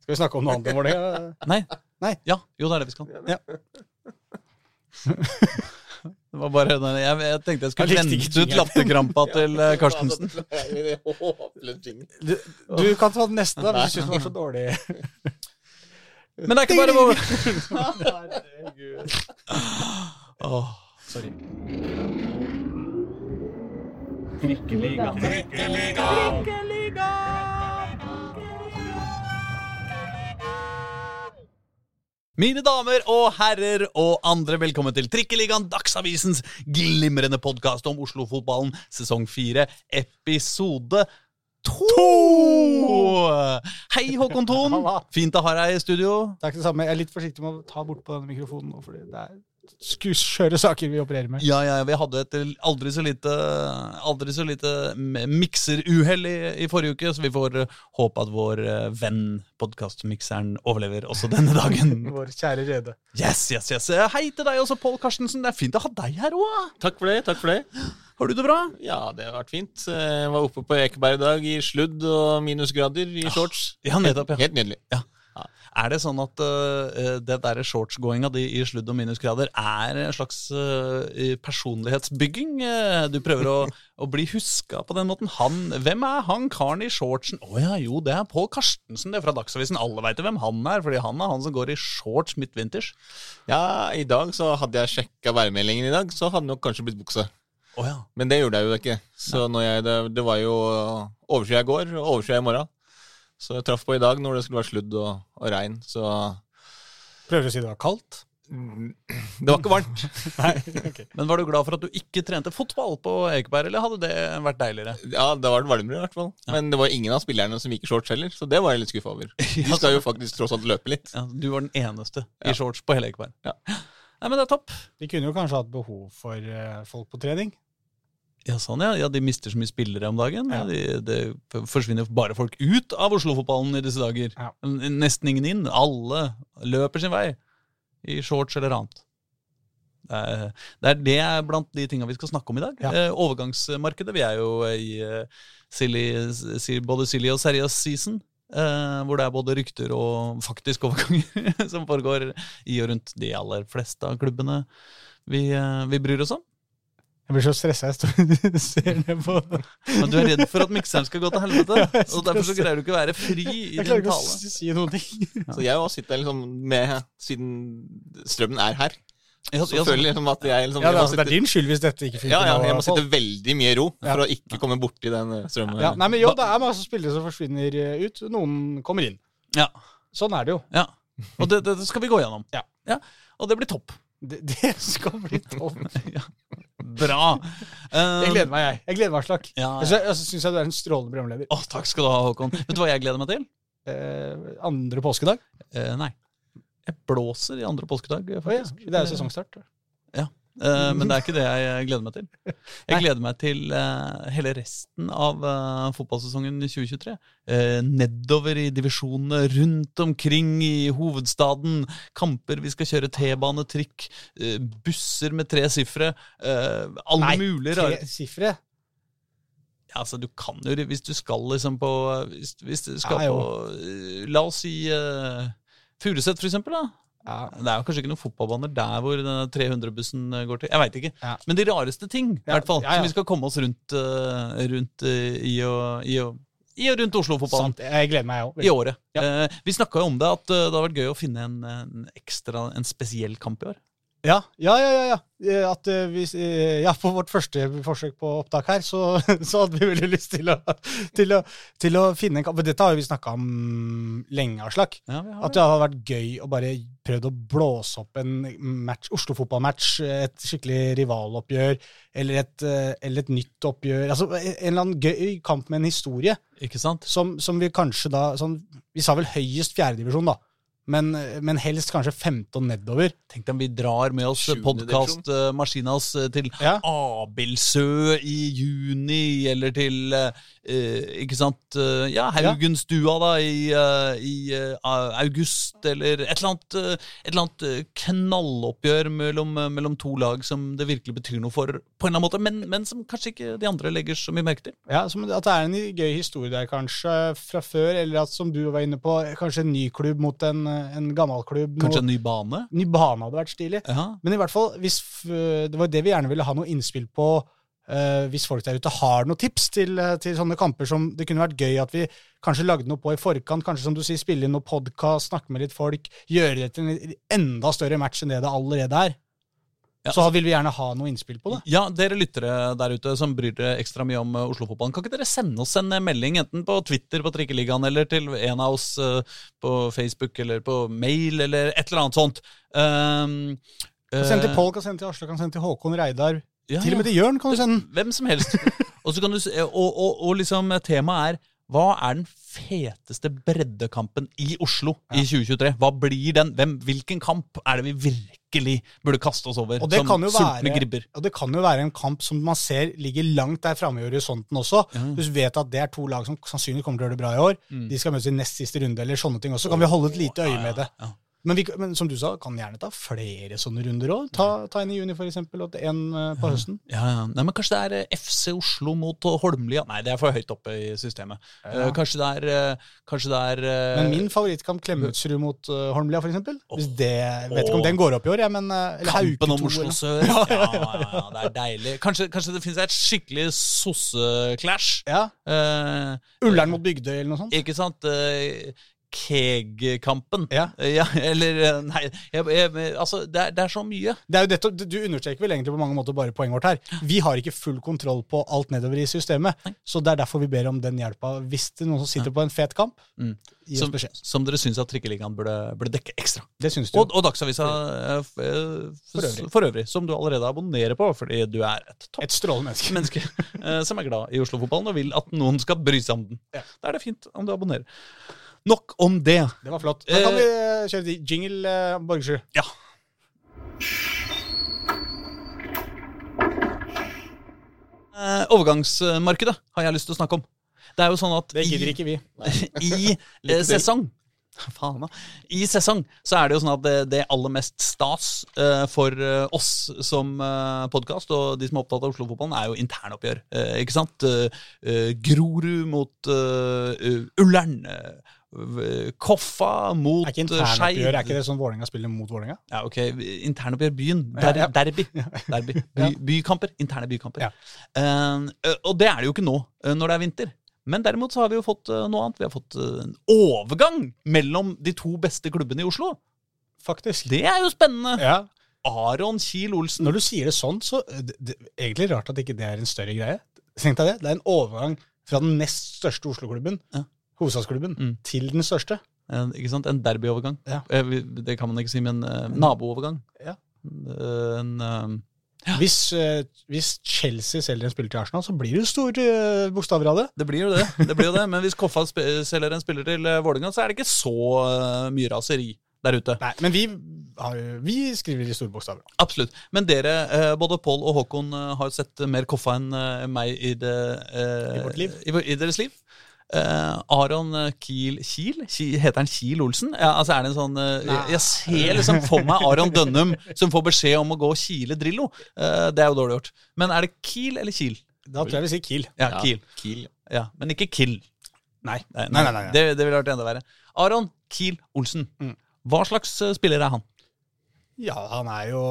Skal vi snakke om noe annet enn vår det? Nei. Nei. Ja, jo, det er det vi skal. Ja. Det var bare den, jeg, jeg tenkte jeg skulle vente ut latterkrampa til eh, Karstensen. Du, du kan ta den neste, da, hvis du syns den var så dårlig. Men det er ikke bare vår Åh, Sorry. Mine damer og herrer og andre, velkommen til Trikkeligaen, Dagsavisens glimrende podkast om Oslo-fotballen, sesong fire, episode to! Hei, Håkon Thon. Halla. Fint å ha deg i studio. Takk det samme. Jeg er litt forsiktig med å ta bort på denne mikrofonen nå, fordi det er skjøre saker vi opererer med. Ja, ja, vi hadde et aldri så lite, aldri så lite mikseruhell i, i forrige uke, så vi får eh, håpe at vår eh, venn podkastmikseren overlever også denne dagen. Vår kjære Rede. Yes, yes, yes. Eh, Hei til deg også, Pål Karstensen. Det er fint å ha deg her òg. Takk for det. takk for det. Har du det bra? Ja, det har vært fint. Jeg var oppe på Ekeberg i dag i sludd og minusgrader i shorts. Ja, nettopp, ja. Helt nydelig. Er det sånn at uh, det der shortsgåinga di i sludd og minusgrader er en slags uh, personlighetsbygging? Du prøver å, å bli huska på den måten. Han, hvem er han karen i shortsen? Å ja, jo, det er Pål Karstensen, det er fra Dagsavisen. Alle veit hvem han er, fordi han er han som går i shorts midtvinters. Ja, i dag så hadde jeg sjekka værmeldingen i dag, så hadde det nok kanskje blitt bukse. Oh, ja. Men det gjorde jeg jo ikke. Så jeg, det, det var jo overskya i går og overskya i morgen. Så jeg traff på i dag når det skulle være sludd og, og regn. Så Prøver du å si det var kaldt? det var ikke varmt. Nei, ok. Men var du glad for at du ikke trente fotball på Ekeberg, eller hadde det vært deiligere? Ja, det var varmere i hvert fall. Men det var ingen av spillerne som gikk i shorts heller, så det var jeg litt skuffa over. De skal jo faktisk tross alt løpe litt. Ja, du var den eneste Ja. i shorts på hele Ekeberg. Ja. Nei, men det er topp. De kunne jo kanskje hatt behov for eh, folk på trening. Ja, sånn, ja. ja. De mister så mye spillere om dagen. Ja. De, det forsvinner bare folk ut av Oslo-fotballen i disse dager. Nesten ingen inn. Alle løper sin vei. I shorts eller annet. Det er, det er det blant de tinga vi skal snakke om i dag. Eh, overgangsmarkedet. Vi er jo i eh, silly, både silly og serious season. eh, hvor det er både rykter og faktisk overganger som foregår i og rundt de aller fleste av klubbene vi, eh, vi bryr oss om. Jeg blir så stressa jeg står ser ned på Men du er redd for at mikseren skal gå til helvete, Ja, og derfor så greier du ikke å være fri i Jeg klarer ikke å si noen ting. Så jeg òg sitter liksom med Siden strømmen er her, Ja, så ja, liksom at jeg liksom Ja, det, jeg sitte, altså, det er din skyld hvis dette ikke funker. Ja, ja, jeg må sitte veldig mye i ro Ja. for å ikke komme borti den eh, strømmen. ja, nei, men jo, det er masse spillere som forsvinner eh, ut. Noen kommer inn. ja, Sånn er det jo. ja. Og det, det skal vi gå gjennom. Ja. Og det blir topp. Det, det skal bli topp. Bra. Um, Jeg gleder meg, jeg. Jeg gleder meg, Slakk. Ja, ja. Jeg, syns jeg du er en strålende programleder. Oh, takk skal du ha, Håkon. Vet du hva jeg gleder meg til? Eh, andre påskedag? Eh, nei. Jeg blåser i andre påskedag, Å ja. Det er jo sesongstart. Eh, men det er ikke det jeg gleder meg til. Jeg gleder meg til uh, hele resten av uh, fotballsesongen 2023. Eh, nedover i divisjonene, rundt omkring i hovedstaden. Kamper vi skal kjøre T-bane, trikk, eh, busser med tre sifre. eh, alle mulige tre rare sifre. ja, altså, Du kan jo hvis du skal liksom på Hvis, hvis du skal Nei, på eh, La oss si uh, Furuset, for eksempel. da Ja. det er jo kanskje ikke noen fotballbaner der hvor 300-bussen går til. Jeg veit ikke. Ja. Men de rareste ting, i hvert fall, som vi skal komme oss rundt, eh, rundt eh, i, og, i, og, i og rundt Oslo-fotballen. Jeg gleder meg, òg. I året. Ja. Eh, vi snakka jo om det, at eh, det har vært gøy å finne en, en ekstra, en spesiell kamp i år. Ja, ja, ja. ja, At eh, vi, eh, ja, på vårt første forsøk på opptak her, så, så hadde vi veldig lyst til å, til å, til å finne en kamp. Men Dette har jo vi snakka om lenge, Aslak. Ja, At det hadde vært gøy å bare prøvd å blåse opp en match, Oslo-fotballmatch, et skikkelig rivaloppgjør, eller et, eh, eller et nytt oppgjør. Altså en eller annen gøy kamp med en historie, Ikke sant? som, som vi kanskje da sånn, Vi sa vel høyest fjerdedivisjon, da. Men, men helst kanskje femte og nedover. Tenk deg om vi drar med oss podkastmaskina oss til Ja. Abildsø i juni, eller til eh, Ikke sant eh, Ja, Haugenstua da i, eh, i uh, august, eller et eller annet, eh, et eller annet eh, knalloppgjør mellom, eh, mellom to lag som det virkelig betyr noe for, på en eller annen måte, men, men som kanskje ikke de andre legger så mye merke til. Ja, som At det er en gøy historie der kanskje fra før, eller at som du var inne på, kanskje en ny klubb mot en, en gammel klubb. Kanskje en ny bane? ny bane hadde vært stilig. Ja. Men i hvert fall, hvis, det var det vi gjerne ville ha noe innspill på. Uh, hvis folk der ute har noen tips til, eh, til sånne kamper som det kunne vært gøy at vi kanskje lagde noe på i forkant. Kanskje som du sier, spille inn noe podkast, snakke med litt folk. Gjøre det til en enda større match enn det det allerede er. Ja, Så vil vi gjerne ha noe innspill på det. Ja, dere lyttere der ute som bryr dere ekstra mye om uh, Oslo-fotballen, kan ikke dere sende oss en uh, melding enten på Twitter på Trikkeligaen eller til en av oss uh, på Facebook eller på mail eller et eller annet sånt? Um, uh, Send til Pål, kan sende til Asle, kan sende til Håkon Reidar. ja, Til og med til Jørn kan du sende. Hvem som helst. og, så kan du, og, og, og liksom temaet er hva er den feteste breddekampen i Oslo i 2023? Hva blir den? Hvem, hvilken kamp er det vi virkelig burde kaste oss over Og det som sultne være- gribber? Og det kan jo være en kamp som man ser ligger langt der framme i horisonten også. Ja. Du vet at det er to lag som sannsynligvis kommer til å gjøre det bra i år. Mm. De skal møtes i nest siste runde, eller sånne ting også. Kan vi holde et lite øye med det. Ja, ja. Men, vi, men som du sa, kan gjerne ta flere sånne runder òg. Ta, ta en i juni, eksempel, og en eh, på høsten. Ja, ja. Nei, men Kanskje det er eh, FC Oslo mot eh, Holmlia? Nei, det er for høyt oppe i systemet. Ja. Kanskje det er, kanskje det er Men min favorittkamp, Klemetsrud mot uh, Holmlia, for eksempel. Hvis det, vet ikke om den går opp i år, jeg, men Kampen om Oslo sør. Ja, ja, ja, det er deilig. Kanskje, kanskje det finnes et skikkelig sosse-clash? Ja. Uh, Ullern mot Bygdøy, eller noe sånt. ikke sant? Eh, Keg-kampen. Ja. Eh, ja, eller eh, Nei, jeg, jeg, altså, det er, det er så mye. Det er jo dette, du understreker vel egentlig på mange måter bare poenget vårt her. Vi har ikke full kontroll på alt nedover i systemet, så det er derfor vi ber om den hjelpa. Hvis det er noen som sitter på en fet kamp, Mm. Som, som dere syns at Trikkeligaen burde, burde dekke ekstra. Det synes du. Og, og Dagsavisa eh, f- eh, For øvrig. for øvrig, som du allerede abonnerer på, fordi du er et topp Et strålende menneske. menneske som er glad i Oslo-fotballen og vil at noen skal bry seg om den. Ja. Da er det fint om du abonnerer. Nok om det. Det var flott. Da kan vi eh, kjøre til jingle, uh, Borgersrud. Ja. Eh, overgangsmarkedet har jeg lyst til å snakke om. Det er jo sånn at Det i- gidder ikke vi. i eh, sesong Faen. I sesong så er det jo sånn at det, det aller mest stas uh, for uh, oss som uh, podkast og de som er opptatt av Oslo-fotballen, er jo internoppgjør. Uh, ikke sant? Eh, eh, Grorud mot Ullern. eh, Koffa mot Er ikke eh, internoppgjør, er ikke det sånn Vålerenga spiller mot Vålerenga? Ja, ok. Internoppgjør byen. Der, Ja, ja. Derby. derby. By, bykamper. Interne bykamper. Ja. Uh, og det er det jo ikke nå, eh, når det er vinter. Men derimot så har vi jo fått eh, noe annet. Vi har fått eh, en overgang mellom de to beste klubbene i Oslo. Faktisk. Det er jo spennende! Ja. Aron Kiel Olsen. Når du sier det sånn, så eh, det, det, egentlig rart at ikke det er en større greie. Tenk deg det. Det er en overgang fra den nest største Oslo-klubben, Ja. hovedstadsklubben, Mm. til den største. En, ikke sant? en derbyovergang. Ja. Det kan man ikke si, men uh, naboovergang. Ja. En, En, eh, Hvis, uh, hvis Chelsea selger en spiller til Arsenal, så blir det jo store uh, bokstaver av det. det blir jo det. det, blir jo det. Men hvis Koffa selger en spiller til uh, Vålerenga, så er det ikke så uh, mye raseri der ute. Nei, men vi, har, vi skriver i store bokstaver. Absolutt. Men dere, eh, både Pål og Håkon, eh, har sett mer Koffa enn eh, meg i, det, eh, I. I, i deres liv. Eh, Aron Kiel Kiel? Heter han Kiel Olsen? Ja, altså er det en sånn uh, Jeg ser liksom for meg Aron Dønnum som får beskjed om å gå og kile Drillo. Uh, det er jo dårlig gjort. Men er det Kiel eller Kiel? Da tror jeg vi sier Kiel. Ja, Ja, Kiel. Kiel. Ja, Men ikke Kill. Nei. Nei, Nei, nei. Det, det ville vært enda verre. Aron Kiel Olsen. Mm. Hva slags eh, spiller er han? Ja, han er jo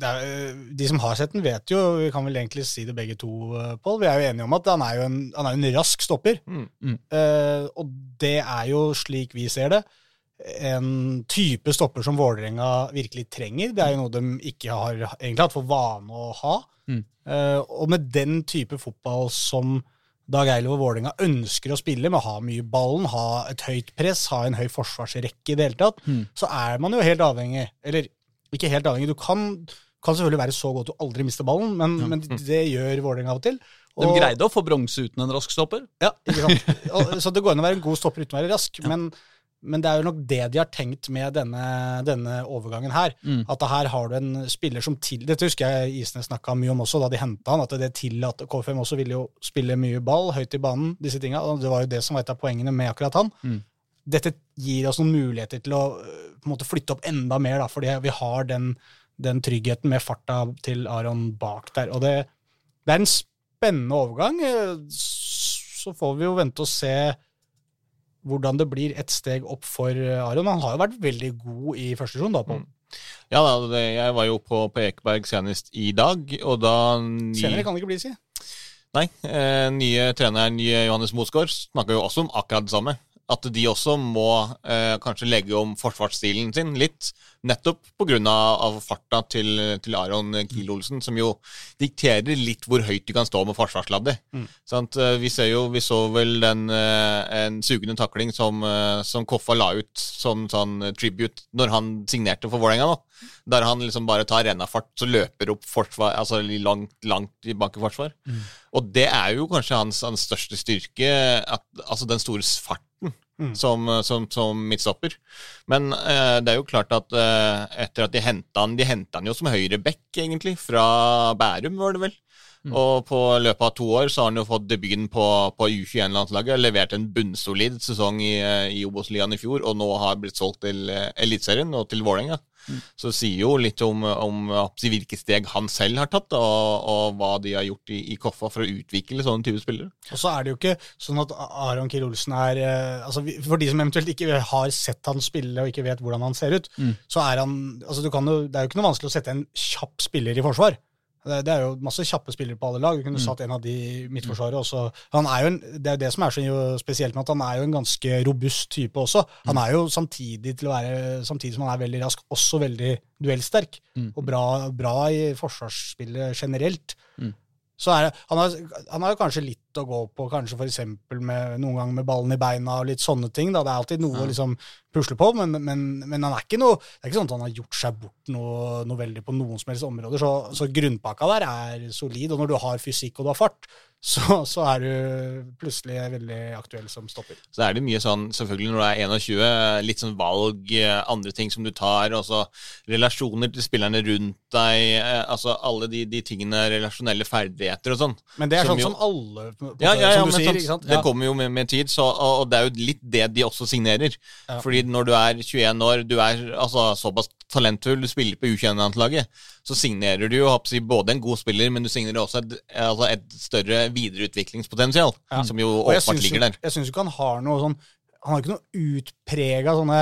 det er, øh, De som har sett den, vet jo Vi kan vel egentlig si det begge to, øh, Pål. Vi er jo enige om at han er jo en, han er en rask stopper. Mm. Mm. Eh, og det er jo, slik vi ser det, en type stopper som Vålerenga virkelig trenger. Det er jo noe de ikke har egentlig hatt for vane å ha. Mm. Uh, og med den type fotball som Dag Eiliv og Vålerenga ønsker å spille, med å ha mye ballen, ha et høyt press, ha en høy forsvarsrekke i det hele tatt, Mm. så er man jo helt avhengig Eller ikke helt avhengig, du kan, kan selvfølgelig være så god at du aldri mister ballen, men, Ja. men det gjør Vålerenga av og til. De greide å få bronse uten en rask stopper. ja, ikke sant? Og, så det går an å være en god stopper uten å være rask, men, men det er jo nok det de har tenkt med denne, denne overgangen her. Mm. At her har du en spiller som til Dette husker jeg Isnes snakka mye om også da de henta han, at det tillater KFM også ville jo spille mye ball høyt i banen, disse tinga. Det var jo det som var et av poengene med akkurat han. Mm. Dette gir oss noen muligheter til å på en måte flytte opp enda mer, da, fordi vi har den, den tryggheten med farta til Aron bak der. Og det, det er en spennende overgang. Eh, Så får vi jo vente og se hvordan det blir et steg opp for eh, Aron. Han har jo vært veldig god i første divisjon, da. På. Mm. Ja da, det, jeg var jo på, på Ekeberg senest i dag, og da ny, Senere kan det ikke bli, si. Nei, eh, nye treneren Johannes Mosgaard snakka jo også om akkurat det samme. At de også må eh, kanskje legge om forsvarsstilen sin litt, nettopp pga. Av farta til, til Aron Kiel-Olsen, som jo dikterer litt hvor høyt du kan stå med forsvarsladdet. Mm. Eh, Vi, vi så vel den, eh, en sugende takling som, eh, som Koffa la ut som sånn tribute når han signerte for Vålerenga. Der han liksom bare tar rennafart, så løper opp forsvar, altså langt, langt i bak i forsvar. Og det er jo kanskje hans, hans største styrke, at, altså den store farten Mm. som, som, som midtstopper. Men eh, det er jo klart at eh, etter at de henta han De henta han jo som høyreback, egentlig, fra Bærum, var det vel. Og på løpet av to år så har han jo fått debuten på, på U21-landslaget. Levert en bunnsolid sesong i, eh, i Obos-ligaen i fjor, og nå har blitt solgt til eh, Eliteserien og til Vålerenga. Så det sier jo litt om, om hvilke steg han selv har tatt, og, og hva de har gjort i, i Koffa for å utvikle sånne type spillere. Og så er det jo ikke sånn at Aron Kiel Olsen er eh, altså For de som eventuelt ikke har sett han spille og ikke vet hvordan han ser ut, Mm. så er han altså du kan jo, Det er jo ikke noe vanskelig å sette en kjapp spiller i forsvar. Det, er jo masse kjappe spillere på alle lag. Du kunne Mm. satt en av de i midtforsvaret også. Han er jo en, det er jo det som er så spesielt med at han er jo en ganske robust type også. Mm. Han er jo samtidig til å være, samtidig som han er veldig rask, også veldig duellsterk. Mm. Og bra, bra i forsvarsspillet generelt. Mm. Så er han, har, han har jo kanskje litt å gå på, kanskje eksempel noen ganger med ballen i beina og litt sånne ting. Da. Det er alltid noe Ja. å liksom pusle på, men, men, men han er ikke noe, det er ikke sånn at han har gjort seg bort noe, noe veldig på noen som helst områder. Så, så grunnpakka der er solid, og når du har fysikk og du har fart, så, så er du plutselig veldig aktuell som stopper. Så er det mye sånn, selvfølgelig når du er 21, litt sånn valg, andre ting som du tar, også relasjoner til spillerne rundt deg, eh, altså alle de, de tingene, relasjonelle ferdigheter og sånn. Men det er Som sånn jo- som alle, Ja, ja, ja, som du sier. sant? det kommer jo med, med tid, så, og, og det er jo litt det de også signerer. Fordi når du er 21 år, du er altså, såpass talentfull, du spiller på U21-landslaget, så signerer du jo både en god spiller, men du signerer også et, altså et større videreutviklingspotensial, som jo åpenbart ligger der. Jeg syns ikke han har noe sånn Han har ikke noe utprega sånne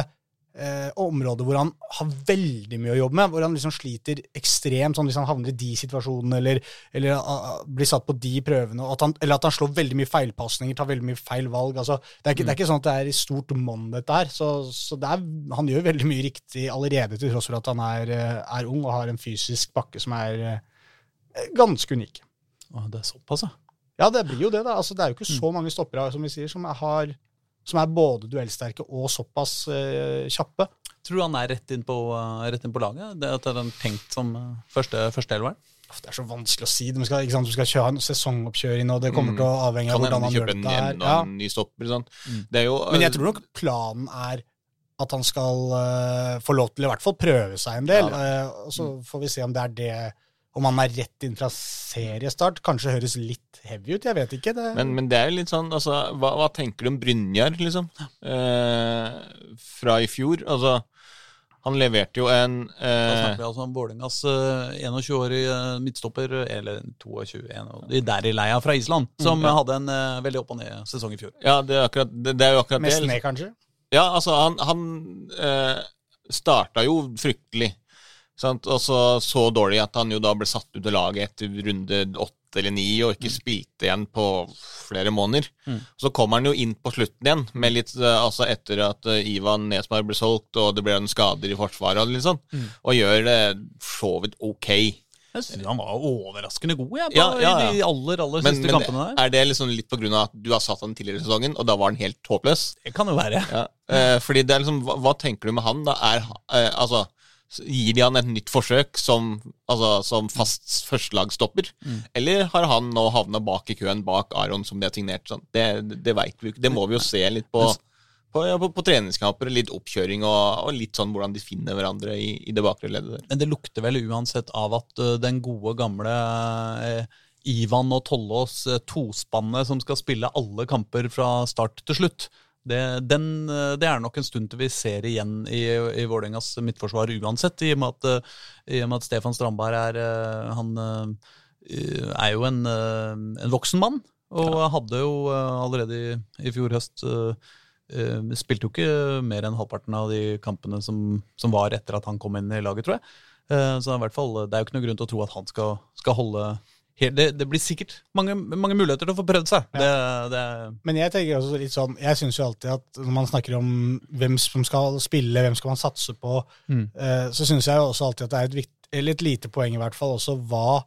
eh, områder hvor han har veldig mye å jobbe med. Hvor han liksom sliter ekstremt sånn hvis han havner i de situasjonene eller, eller uh, blir satt på de prøvene. At han, eller at han slår veldig mye feilpasninger, tar veldig mye feil valg. altså Det er ikke, det er ikke sånn at det er i stort monn, dette her. Så, så det er, han gjør veldig mye riktig allerede, til tross for at han er, eh, er ung og har en fysisk bakke som er eh, ganske unik. Å, det er såpass, ja. Ja, det blir jo det. da. Altså, det er jo ikke så mange stoppere som vi sier, som, har, som er både duellsterke og såpass uh, kjappe. Tror du han er rett inn på, uh, rett inn på laget? Det at det er den tenkt som uh, første, første elver? Det er så vanskelig å si. De skal, ikke sant? Du skal kjøre en sesongoppkjøring, og det kommer Mm. til å avhenge av hvordan han gjør det en, der. Ja. en ny stopper. sånn. Mm. Det er jo, Men jeg tror nok planen er at han skal få lov til i hvert fall prøve seg en del. Ja. og så får vi se om det er det om han er rett inn fra seriestart. Kanskje høres litt heavy ut, jeg vet ikke. Det, Men, men det er jo litt sånn, altså, hva, hva tenker du om Brynjar, liksom? Eh, fra i fjor. Altså, han leverte jo en Da eh, snakker vi altså om Vålerengas eh, 21-årige midtstopper, eller 22, en- de der i leia fra Island, som Mm, ja. hadde en eh, veldig opp og ned sesong i fjor. Ja, det er, akkurat, det, det er jo akkurat Mest det. ned, Liksom. kanskje. Ja, altså, han, han eh, starta jo fryktelig. Sant? Og så så dårlig at han jo da ble satt ut av laget etter runde åtte eller ni, og ikke spilte igjen på flere måneder. Mm. Så kom han jo inn på slutten igjen, med litt, eh, altså etter at eh, Ivan Nesmar ble solgt, og det ble en skader i forsvaret, og sånn, Mm. og gjør det så vidt ok. Jeg synes han var overraskende god jeg, Ja, ja, ja. i de aller aller Men, siste men kampene der. er det liksom litt av at du har satt han tidligere i sesongen, og da var han helt håpløs? Det kan jo være. Ja, eh, fordi det er liksom, hva, hva tenker du med han da? Er, eh, altså, gir de han et nytt forsøk som, altså, som fast førstelagsstopper? Mm. Eller har han nå havna bak i køen bak Aron som de har signert? Sånn? Det, det vet vi ikke. Det må vi jo se litt på, på, ja, på, på treningskamper, litt oppkjøring og, og, litt sånn hvordan de finner hverandre i, i det bakre leddet der. Men det lukter vel uansett av at uh, den gode, gamle uh, Ivan og Tollås, tospannet som skal spille alle kamper fra start til slutt, det, den, det, er nok en stund til vi ser igjen i, i Vålerengas midtforsvar uansett, i og med at, i og med at Stefan Strandberg er, han, er jo en, en voksen mann. Og hadde jo allerede i, i fjor høst spilte jo ikke mer enn halvparten av de kampene som, som, var etter at han kom inn i laget, tror jeg. Så i hvert fall, det er jo ikke noe grunn til å tro at han skal, skal holde det, det, blir sikkert mange, mange, muligheter til å få prøvd seg. Ja. Det, det Men jeg tenker også litt sånn, jeg syns jo alltid at når man snakker om hvem som skal spille, hvem skal man satse på, mm. eh, så syns jeg jo også alltid at det er et, vikt, eller et lite poeng i hvert fall også hva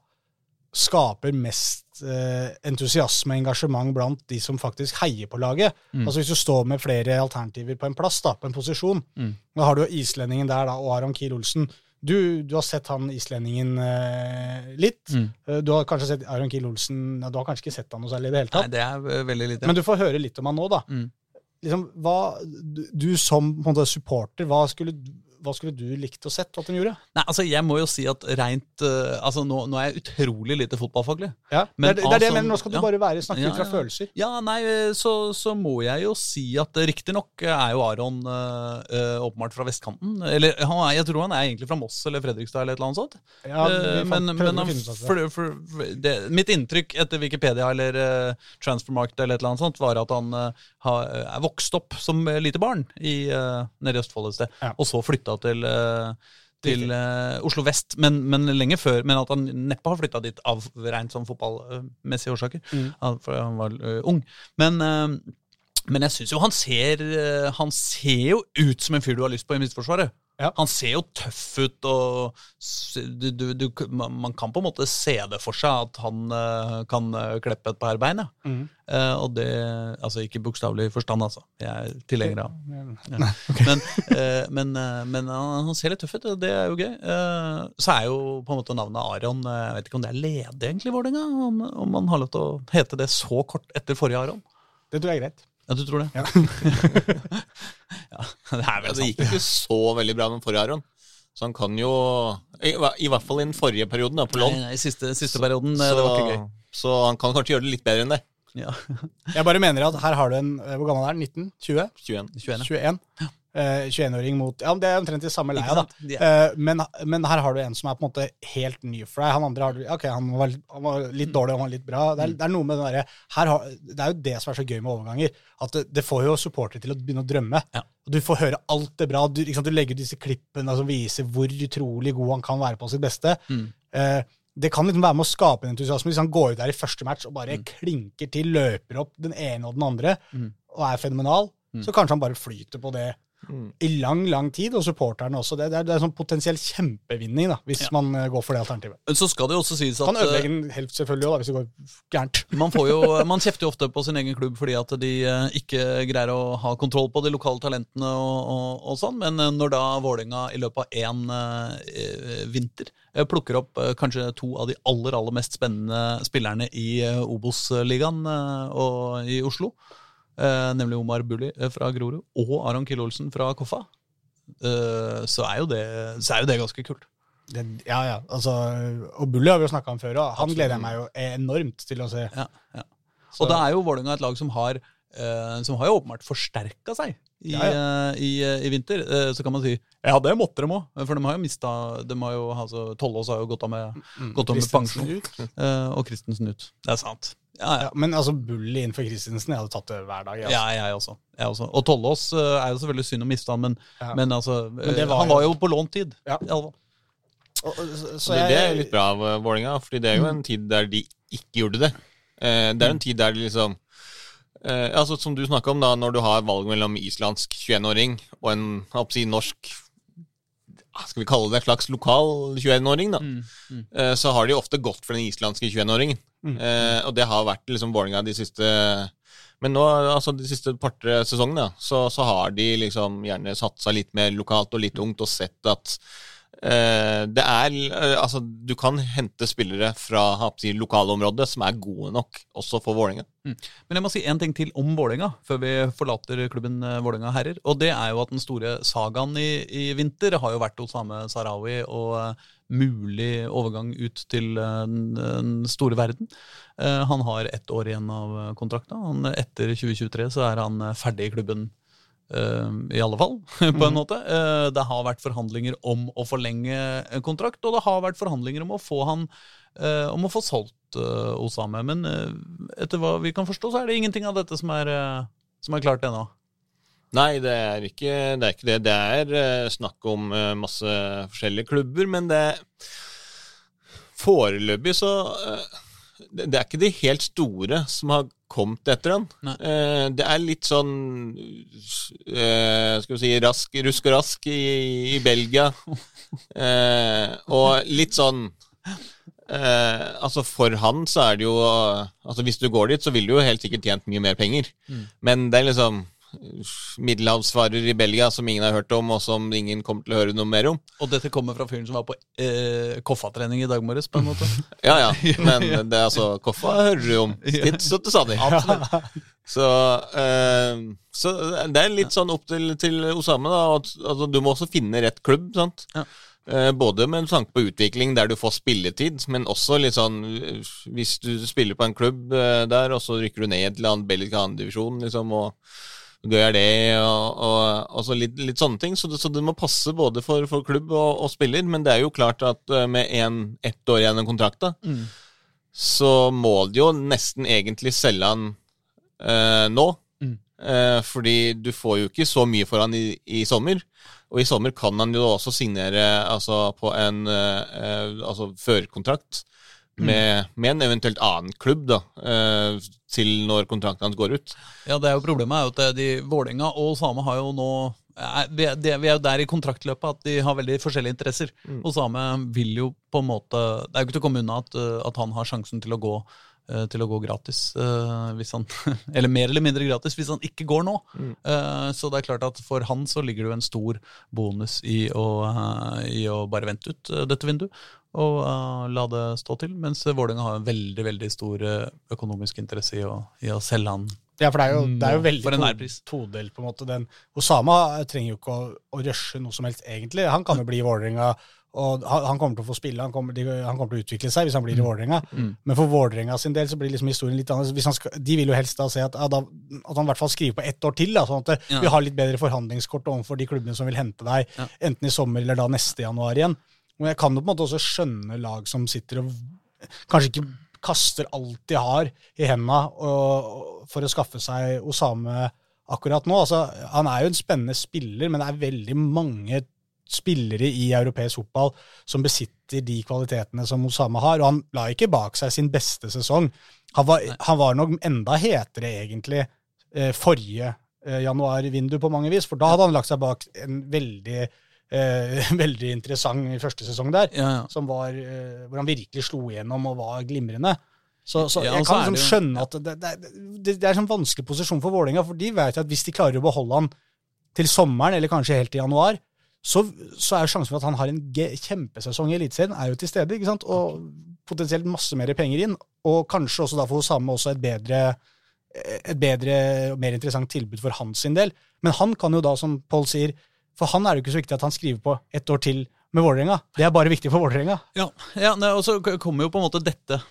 skaper mest eh, entusiasme og engasjement blant de som faktisk heier på laget. Mm. Altså Hvis du står med flere alternativer på en plass, da, på en posisjon, mm. da har du jo islendingen der da, og Aron Kiel Olsen. Du, du, har sett han islendingen eh, litt. Mm. Eh, du har kanskje sett Aron Kiel Olsen ja, Du har kanskje ikke sett han noe særlig i det hele tatt. Nei, det er eh, veldig lite. Men du får høre litt om han nå, da. Mm. Liksom, hva, du, du som måte, supporter, hva skulle hva skulle du likt å sett at hun gjorde? Nei, altså Jeg må jo si at rent uh, altså nå, nå, er jeg utrolig lite fotballfaglig. Ja, men det, er det jeg mener. Nå skal du ja, bare være snakke ja, ut fra følelser. Ja, nei, så, så, må jeg jo si at riktignok er jo Aron uh, åpenbart fra vestkanten. Eller han er, jeg tror han er egentlig fra Moss eller Fredrikstad eller et eller annet sånt. Ja, men, men han, for, for, det, mitt inntrykk etter Wikipedia eller uh, Transfermarkt eller et eller annet sånt, var at han har, er vokst opp som lite barn i, nede i Østfold et sted, og så flytta til, eh, til uh, Oslo vest, men, men, lenge før. Men at han neppe har flytta dit av rent sånn fotballmessige årsaker. Mm. For han var uh, ung. Men, men jeg syns jo han ser Han ser jo ut som en fyr du har lyst på i Midtforsvaret. Ja. Han ser jo tøff ut, og du, du, du, man kan på en måte se det for seg at han uh, kan uh, kleppe et par bein. Ja. Mm. Uh, og det Altså ikke bokstavelig forstand, altså. Jeg er tilhenger av ja. okay. Men, men, men han ser litt tøff ut, og det er jo gøy. så er jo på en måte navnet Aron Jeg vet ikke om det er ledig egentlig i Vålerenga? Om, om man har lov til å hete det så kort etter forrige Aron? Det tror jeg er greit. Ja, du tror det? Ja. ja det er vel sant. Det gikk ikke så veldig bra med forrige Aron. Så han kan jo I, i hvert fall i den forrige perioden, da, på lån. I siste, siste perioden. Så, det var ikke gøy. Så han kan kanskje gjøre det litt bedre enn det. Ja. jeg bare mener at her har du en Hvor gammel er han? 19? 20? 21. 21. 21. 21-åring eh, mot Ja, Det er omtrent i samme leia, da. Yeah. men, men, her har du en som er på en måte helt ny for deg. Han andre har du, ok, han var, han var litt dårlig og han var litt bra. Det er, mm. det er noe med den der, Det er jo det som er så gøy med overganger. At det, det får jo supportere til å begynne å drømme. Ja. Du får høre alt det bra. Du, du legger disse klippene som viser hvor utrolig god han kan være på sitt beste. Mm. Uh, det kan liksom være med å skape en entusiasme hvis han går ut der i første match og bare mm. klinker til, løper opp den ene og den andre mm. og er fenomenal. Mm. Så kanskje han bare flyter på det Mm. i lang lang tid, og supporterne også. Det, det, er, det er sånn potensiell kjempevinning da, hvis ja. man uh, går for det alternativet. Så skal det jo også sies at Kan ødelegge en helft selvfølgelig også, da, hvis det går gærent. Man, får jo, man kjefter jo ofte på sin egen klubb fordi at de uh, ikke greier å ha kontroll på de lokale talentene og, og, og sånn, men uh, når da Vålerenga i løpet av én vinter plukker opp kanskje to av de aller, aller mest spennende spillerne i Obos-ligaen og i Oslo eh, nemlig Omar Bulli eh, fra Grorud, og Aron Kill Olsen fra Koffa, eh, så, er det, så, er jo det, ganske kult. Det, ja, ja. Altså, og Bulli har vi jo snakka om før, og han Absolutt. gleder jeg meg jo enormt til å se. Ja, ja. Og da er jo Vålerenga et lag som har, Uh, som har jo åpenbart forsterka seg i, ja, ja. Uh, i, i, vinter. Eh, så kan man si ja, det måtte de òg, for de har jo mista altså, Tollås har jo gått av med, mm, gått av med pensjon. og Christensen ut. Det er sant. Ja, ja. men altså Bully innenfor Christensen, jeg hadde tatt det hver dag. Altså. Ja, jeg også. jeg også. Og Tollås uh, er jo selvfølgelig synd å miste han, men, men, altså, men var han var jo på lånt tid. Ja. Og, så, så det, det, er litt bra av uh, Vålerenga, fordi det er jo en tid der de ikke gjorde det. Det er en tid der de liksom altså Som du snakka om, da, når du har valg mellom islandsk 21-åring og en si, norsk skal vi kalle det en slags lokal 21-åring, da, mm, mm. så har de ofte gått for den islandske 21-åringen. Mm. Eh, og det har vært liksom Vålerenga de siste Men nå, altså de siste par-tre sesongene, så, så, har de liksom gjerne satsa litt mer lokalt og litt ungt og sett at eh, det er eh, Altså, du kan hente spillere fra lokalområdet som er gode nok, også for Vålerenga. Men jeg må si en ting til om Vålerenga, før vi forlater klubben eh, Vålerenga herrer. Og det er jo at den store sagaen i, i vinter har jo vært Osame Sarawi og eh, mulig overgang ut til eh, den, store verden. Eh, han har ett år igjen av eh, kontrakta. Etter 2023 så er han eh, ferdig i klubben. Eh, I alle fall, på en måte. Eh, Det har vært forhandlinger om å forlenge en kontrakt, og det har vært forhandlinger om å få han eh, om å få solgt eh, Osame. Men eh, etter hva vi kan forstå, så er det ingenting av dette som er, eh, som er klart ennå. Nei, det er ikke det. Er ikke det. det er eh, snakk om eh, masse forskjellige klubber, men det Foreløpig så eh, det er ikke de helt store som har kommet etter han. Eh, det er litt sånn eh, Skal vi si rask, rusk og rask i, i Belgia. Eh, og litt sånn eh, Altså For han så er det jo Altså Hvis du går dit, så vil du jo helt sikkert tjent mye mer penger. Men det er liksom middelhavsvarer i Belgia som ingen har hørt om, og som ingen kommer til å høre noe mer om. Og dette kommer fra fyren som var på eh, Koffa-trening i dag morges, på en måte. Ja, ja, men det er altså Koffa hører du om. Så til stadig. Så, eh, så det er litt sånn opp til, til Osame, da. At, altså, du må også finne rett klubb, sant. Ja. Eh, både med tanke på utvikling der du får spilletid, men også litt sånn Hvis du spiller på en klubb eh, der, og så rykker du ned til annen belgisk annendivisjon, liksom, og gøy er det, og, og, og så litt, litt sånne ting. Så så det må passe både for, for klubb og, og spiller, men det er jo klart at eh, med en, ett år igjen av kontrakta, Mm. så må de jo nesten egentlig selge han eh, nå. Mm. Eh, fordi du får jo ikke så mye for han i, i sommer. Og i sommer kan han jo også signere altså, på en eh, eh, altså, førerkontrakt med, med en eventuelt annen klubb da, eh, til når kontrakten hans går ut. Ja, det er jo Problemet er jo at eh, de Vålerenga og Same har jo nå er, vi, er, vi er jo der i kontraktløpet at de har veldig forskjellige interesser. Og Same vil jo på en måte Det er jo ikke til å komme unna at, eh, at han har sjansen til å gå eh, til å gå gratis, eh, hvis han, eller mer eller mindre gratis hvis han ikke går nå. Mm. Så det er klart at for han så ligger det jo en stor bonus i å, eh, i å bare vente ut eh, dette vinduet og uh, la det stå til. Mens Vålerenga har en veldig veldig stor eh, økonomisk interesse i å, i å selge han Ja, for det er jo, det er jo veldig for to- todelt, på en måte. Den, Osama trenger jo ikke å, å rushe noe som helst, egentlig. Han kan jo bli i Vålerenga, og han, han kommer til å få spille, han kommer, de, han kommer til å utvikle seg hvis han blir i Vålerenga. Men for Vålerenga sin del så blir liksom historien litt annerledes. De vil jo helst da se at, at han i hvert fall skriver på ett år til, da, sånn at Ja. vi har litt bedre forhandlingskort overfor de klubbene som vil hente deg, Ja. enten i sommer eller da neste januar igjen. Men jeg kan jo på en måte også skjønne lag som sitter og kanskje ikke kaster alt de har i henda for å skaffe seg Osame akkurat nå. Altså, han er jo en spennende spiller, men det er veldig mange spillere i europeisk fotball som besitter de kvalitetene som Osame har, og han la ikke bak seg sin beste sesong. Han var, han var nok enda hetere egentlig eh, forrige eh, januarvindu på mange vis, for da hadde han lagt seg bak en veldig, eh, veldig interessant første sesong der Ja, ja. som var, eh, hvor han virkelig slo igjennom og var glimrende. Så, så jeg kan liksom skjønne at det, det, det, det er en sånn vanskelig posisjon for Vålerenga, for de vet at hvis de klarer å beholde han til sommeren, eller kanskje helt til januar, så, så er sjansen for at han har en kjempesesong i Eliteserien, er jo til stede. ikke sant? Og potensielt masse mer penger inn, og kanskje også da for Osame også et bedre et bedre og mer interessant tilbud for hans sin del. Men han kan jo da, som Pål sier, for han er det jo ikke så viktig at han skriver på ett år til med Vålerenga. Det er bare viktig for Vålerenga. Ja, ja og så kommer jo på en måte dette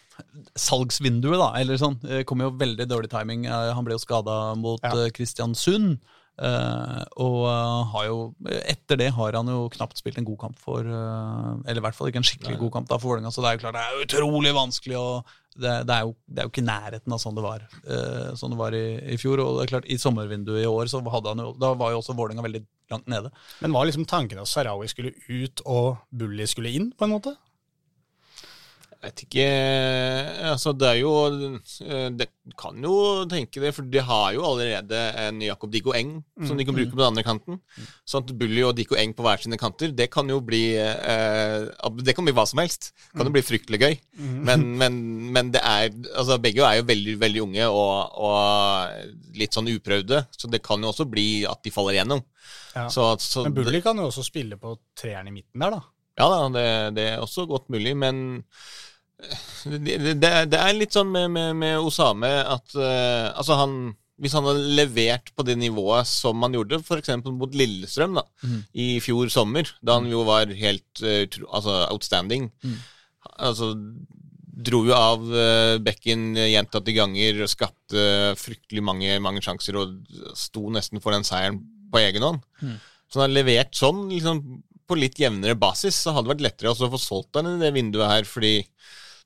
salgsvinduet, da, eller sånn, eh, kommer jo veldig dårlig timing. Eh, Han ble jo skada mot Ja. eh, Kristiansund. Eh, og uh, har jo Etter det har han jo knapt spilt en god kamp for uh, Eller i hvert fall ikke en skikkelig god kamp da for Vålerenga, så det er jo klart det er utrolig vanskelig Og det, det, er jo, det er jo ikke nærheten av sånn det var Sånn det var i, i fjor. Og det er klart, i sommervinduet i år så hadde han jo Da var jo også Vålerenga veldig langt nede. Men var liksom tanken at Sarawi skulle ut og Bulli skulle inn, på en måte? Jeg vet ikke Altså, det er jo eh, Det kan jo tenke det, for de har jo allerede en Jakob Diko Eng som de kan bruke på den andre kanten. Sånn at Bully og Diko Eng på hver sine kanter, det kan jo bli eh, Det kan bli hva som helst. Det kan jo bli fryktelig gøy. Men, men, men det er Altså, begge er jo veldig, veldig unge og, og litt sånn uprøvde, så det kan jo også bli at de faller igjennom. Ja. Så, så Men Bulli kan jo også spille på treeren i midten der, da. Ja da, det, det er også godt mulig, men det, det, det er litt sånn med, med, med Osame at uh, Altså, han Hvis han hadde levert på det nivået som han gjorde f.eks. mot Lillestrøm da, mm. i fjor sommer, da han jo var helt uh, altså, outstanding mm. Altså dro jo av uh, bekken gjentatte ganger, skapte fryktelig mange, mange sjanser og sto nesten for den seieren på egen hånd. Mm. Så han har levert sånn liksom, på litt jevnere basis, så hadde det vært lettere å få solgt han i det vinduet her, fordi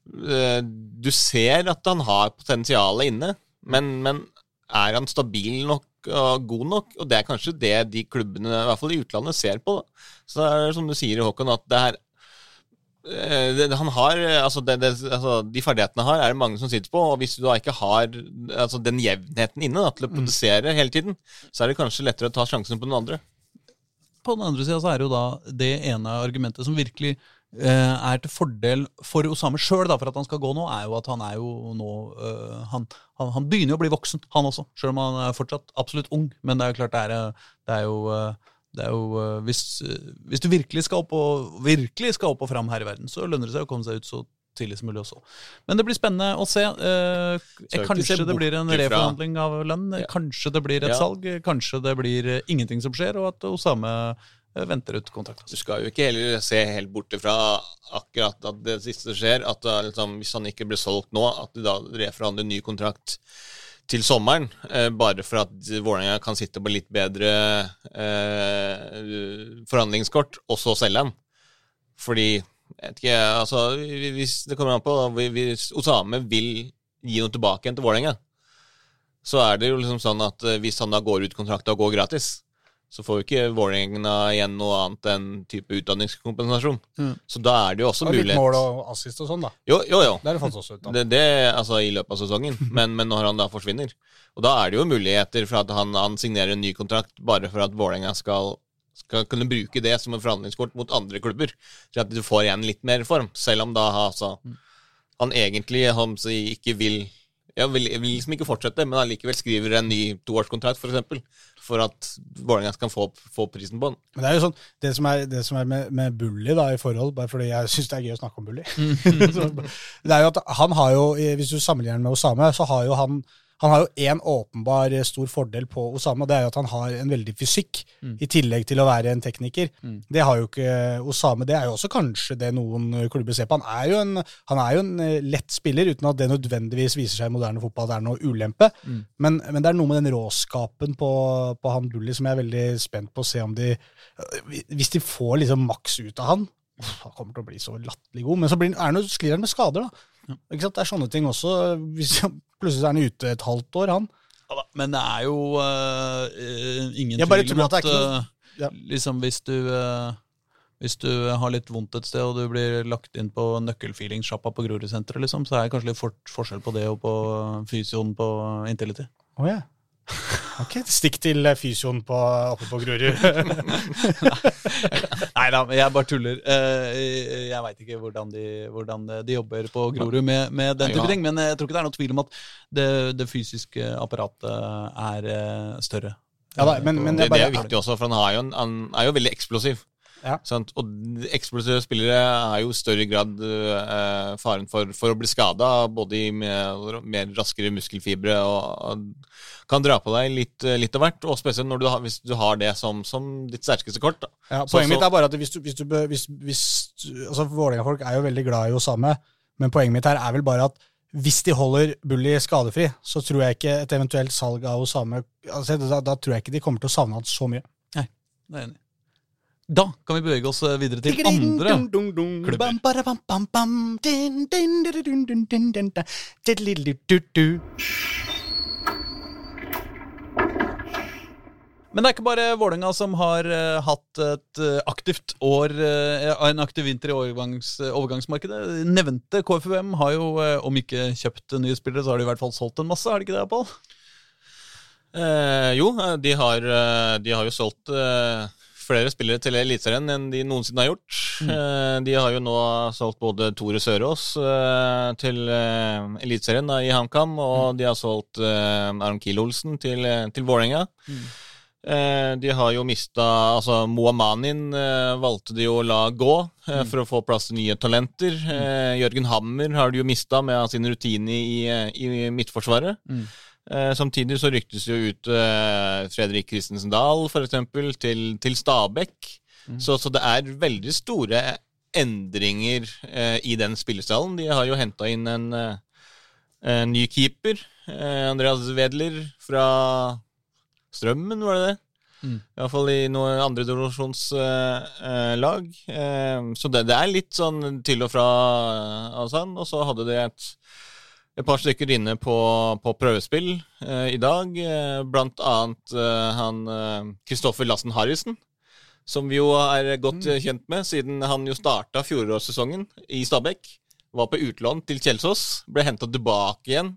du ser at han har potensialet inne, men, men er han stabil nok og god nok? Og det er kanskje det de klubbene, i hvert fall i utlandet, ser på. Da. Så det er som du sier, Håkon, at det her eh, det, han har, eh, altså, det, det, altså De ferdighetene han har, er det mange som sitter på. Og hvis du da ikke har altså, den jevnheten inne da, til å produsere hele tiden, så er det kanskje lettere å ta sjansen på den andre. På den andre sida så er det jo da det ene argumentet som virkelig eh, er til fordel for Osame sjøl, for at han skal gå nå, er jo at han er jo nå eh, han, han, han begynner jo å bli voksen, han også. Sjøl om han er fortsatt absolutt ung. Men det er jo klart, det er, eh, det er jo eh, det er jo, eh, hvis, eh, hvis du virkelig skal, opp og, virkelig skal opp og fram her i verden, så lønner det seg å komme seg ut så tidlig som mulig også. Men det blir spennende å se. Eh, kanskje det blir en reforhandling av lønn. Ja. Kanskje det blir et Ja. salg. Kanskje det blir eh, ingenting som skjer, og at Osame eh, venter ut kontrakten. Du skal jo ikke heller se helt bort ifra akkurat at det siste skjer. At da, liksom, hvis han ikke blir solgt nå, at du da reforhandler ny kontrakt til sommeren. Eh, bare for at Vålerenga kan sitte på litt bedre eh, forhandlingskort, og så selge han. Fordi jeg vet ikke, altså, Hvis det kommer an på Hvis Osame vil gi noe tilbake igjen til Vålerenga, så er det jo liksom sånn at eh, hvis han da går ut kontrakta og går gratis, så får jo ikke Vålerenga igjen noe annet enn type utdanningskompensasjon. Mm. Så da er det jo også Og litt mål og assist og sånn, da. Jo, jo, jo. Det er det fått også ut av. Det, det altså i løpet av sesongen, men, men når han da forsvinner. Og da er det jo muligheter for at han, han signerer en ny kontrakt bare for at Vålerenga skal, skal kunne bruke det som en forhandlingskort mot andre klubber. Til at du får igjen litt mer form. Selv om da altså, han egentlig han, så ikke vil ja, vil, vil liksom ikke fortsette, men allikevel skriver en ny toårskontrakt, f.eks. For, at Vålerenga kan få, få prisen på den. Men det er jo sånn, det som er, det som er med, med Bully da, i forhold, bare fordi jeg syns det er gøy å snakke om Bully Det er jo at han har jo, hvis du sammenligner med Osame, så har jo han han har jo én åpenbar eh, stor fordel på Osama, og det er jo at han har en veldig fysikk, i tillegg til å være en tekniker. Det har jo ikke Osame. Det er jo også kanskje det noen eh, klubber ser på. Han er jo en, han er jo en eh, lett spiller, uten at det nødvendigvis viser seg i moderne fotball at det er noe ulempe. Men, men det er noe med den råskapen på, på han Bully som jeg er veldig spent på å se om de Hvis de får liksom maks ut av han Han kommer til å bli så latterlig god, men så blir, er han jo sklir han med skader, da. Ikke sant? Det er sånne ting også. Hvis, plutselig er han ute et halvt år, han. Ja men det er jo uh, ingen tvil om at ja. liksom hvis du uh, hvis du har litt vondt et sted, og du blir lagt inn på nøkkelfeelingssjappa på Grorudsenteret, liksom, så er det kanskje litt for forskjell på det og på fysioen på Intility. Oh, ja. Ok, stikk til eh, fysioen på, oppe på Grorud. Nei da, jeg bare tuller. Eh, Jeg veit ikke hvordan de, hvordan de jobber på Grorud med, med den type ting, men jeg tror ikke det er noe tvil om at det, det fysiske apparatet er eh, større. Ja da, men- men Det, bare- det er viktig også, for han, har jo en, han er jo veldig eksplosiv. Ja. Sant? Og eksplosive spillere er jo i større grad eh, faren for, for å bli skada, både i mer, mer raskere muskelfibre og, og kan dra på deg litt, litt av hvert. Og spesielt når du har, hvis du har det som, som ditt sterkeste kort. Da. Ja, Så- poenget mitt er bare at hvis du, hvis du, hvis, hvis, altså Vålerenga-folk er jo veldig glad i Osame, men poenget mitt her er vel bare at hvis de holder Bully skadefri, så tror jeg ikke et eventuelt salg av Osame altså, da, da tror jeg ikke de kommer til å savne han så mye. Nei, Det er enig. Da kan vi bevege oss eh, videre til andre klubber. Men det er ikke bare Vålerenga som har uh, hatt et aktivt år, uh, en aktiv vinter i overgangs, overgangsmarkedet. Nevnte KFUM har jo, uh, om ikke kjøpt nye spillere, så har de i hvert fall solgt en masse, har de ikke det, Pål? jo, de har, de har, jo solgt flere spillere til Eliteserien enn de noensinne har gjort. Mm. de har jo nå solgt både Tore Sørås eh, til eh, Eliteserien i HamKam, og de har solgt eh, Aron Kiel-Olsen til, eh, til Vålerenga. Mm. de har jo mista Altså, Moamanin eh, valgte de jo å la gå eh, for å få plass til nye talenter. Eh, Jørgen Hammer har de jo mista med sin rutine i, eh, i Midtforsvaret. Mm. Eh, samtidig så ryktes jo ut eh, Fredrik Christensen Dahl, eksempel, til, til Stabæk. Så, så det er veldig store endringer eh, i den spillestallen. De har jo henta inn en, en ny keeper, Andreas Wedler fra Strømmen, var det det? Mm. Iallfall i noen andredivisjonslag. Eh, så det, det er litt sånn til og fra sånn. Og så hadde de et, et par stykker inne på, på prøvespill eh, i dag. Eh, blant annet eh, han Kristoffer Lassen Harrison. Som vi jo er godt mm. kjent med, siden han jo starta fjorårssesongen i Stabæk. Var på utlån til Kjelsås. Ble henta tilbake igjen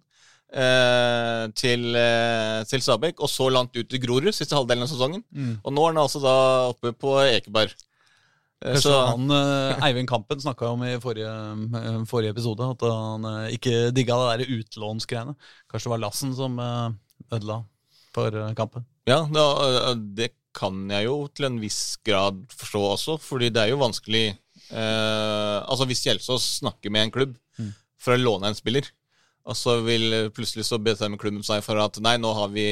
eh, til, eh, til Stabæk, og så langt ut til Grorud siste halvdelen av sesongen. Mm. Og nå er han altså da oppe på Ekeberg. Eh, Kanskje Så han, eh, Eivind Kampen snakka om i forrige, eh, forrige episode at han ikke digga det der utlånsgreiene. Kanskje det var Lassen som ødela for kampen. ja, da, eh, det kan jeg jo til en viss grad forstå også, fordi det er jo vanskelig eh, Altså hvis Kjelsås snakker med en klubb Mm. for å låne en spiller, og så vil plutselig så bestemme klubben seg for at nei, nå har vi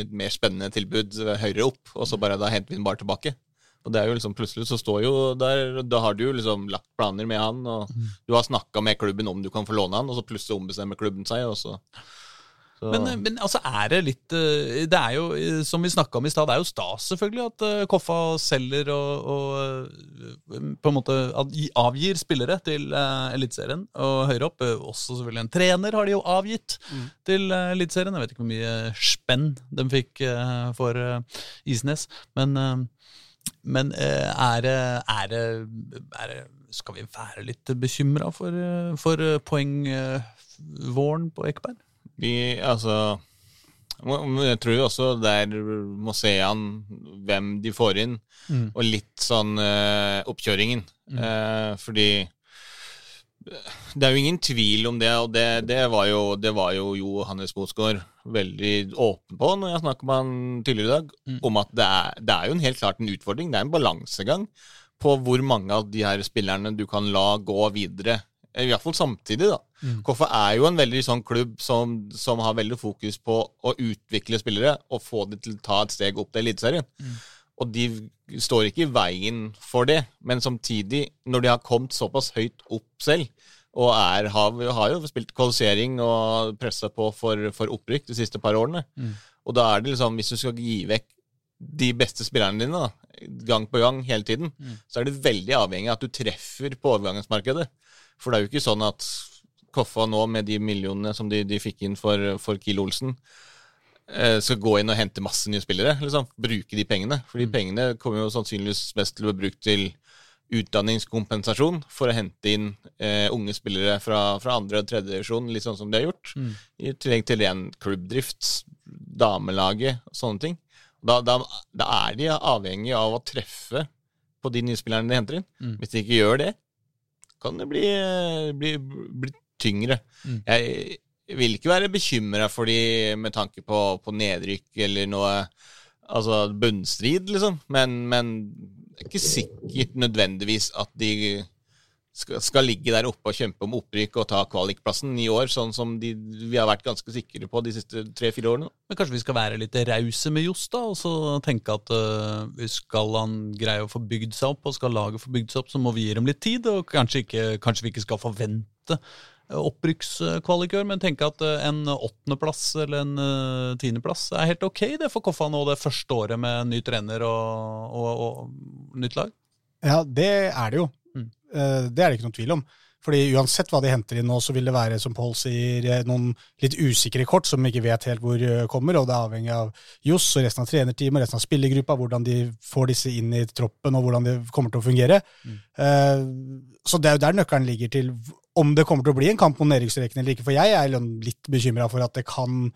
et mer spennende tilbud høyere opp, og så bare da henter vi den bare tilbake. Og det er jo liksom plutselig så står jo der Da har du jo liksom lagt planer med han, og du har snakka med klubben om du kan få låne han, og så plutselig ombestemmer klubben seg, og så, Men, eh, men altså er det litt eh, Det er jo, eh, som vi snakka om i stad, det er jo stas selvfølgelig at Koffa selger og, og på en måte avgir spillere til Eliteserien og høyere opp. Også selvfølgelig en trener har de jo avgitt til uh, Eliteserien. Jeg vet ikke hvor mye spenn de fikk for Isnes, men men eh, er det, er det, er det Skal vi være litt bekymra for, eh, for eh, poengvåren på Ekeberg? Vi, altså Jeg tror jo også der må se an hvem de får inn, Mm. og litt sånn eh, oppkjøringen. Eh, fordi det er jo ingen tvil om det, og det, det, var, jo, det var jo Johannes Mosgaard veldig åpen på når jeg snakket med han tidligere i dag, Mm. om at det er, det er jo en helt klart en utfordring. Det er en balansegang på hvor mange av de her spillerne du kan la gå videre. I hvert fall samtidig, da. Mm. Koffa er jo en veldig sånn klubb som, som har veldig fokus på å utvikle spillere og få dem til å ta et steg opp til Eliteserien. Mm. Og de står ikke i veien for det, men samtidig, når de har kommet såpass høyt opp selv, og er, har, har jo spilt kvalifisering og pressa på for, for opprykk de siste par årene, Mm. og da er det liksom, hvis du skal gi vekk de beste spillerne dine da, gang på gang hele tiden, Mm. så er det veldig avhengig av at du treffer på overgangsmarkedet. For det er jo ikke sånn at Koffa nå, med de millionene som de, de fikk inn for, for Kiel Olsen, skal gå inn og hente masse nye spillere. Liksom. Bruke de pengene. For de pengene kommer jo sannsynligvis mest til å bli brukt til utdanningskompensasjon for å hente inn eh, unge spillere fra, fra andre og tredjedivisjon, litt sånn som de har gjort. Mm. I tillegg til ren klubbdrift, damelaget og sånne ting. Da, da, da er de avhengig av å treffe på de nye spillerne de henter inn. Mm. Hvis de ikke gjør det, kan det bli, bli, bli tyngre. Mm. Jeg vil ikke være bekymra for de med tanke på, på nedrykk eller noe altså bunnstrid, liksom. Men, men det er ikke sikkert nødvendigvis at de skal, skal ligge der oppe og kjempe om opprykk og ta kvalikplassen i år, sånn som de, vi har vært ganske sikre på de siste tre-fire årene. Men kanskje vi skal være litt rause med Johs, da, og så tenke at uh, skal han greie å få bygd seg opp, og skal laget få bygd seg opp, så må vi gi dem litt tid, og kanskje, ikke, kanskje vi ikke skal forvente opprykkskvalik i år, men tenke at øh, en åttendeplass eller en øh, tiendeplass er helt ok det for Koffa nå det første året med ny trener og, og, og nytt lag. Ja, det er det jo. Mm. Eh, Det er det ikke noen tvil om. Fordi uansett hva de henter inn nå, så vil det være, som Pål sier, eh, noen litt usikre kort som vi ikke vet helt hvor eh, kommer, og det er avhengig av Johs og resten av trenerteamet og resten av spillergruppa, hvordan de får disse inn i troppen, og hvordan det kommer til å fungere. Mm. Eh, Så det er jo der nøkkelen ligger til om det kommer til å bli en kamp mot nedrykksstreken eller ikke. For jeg er litt bekymra for at det kan,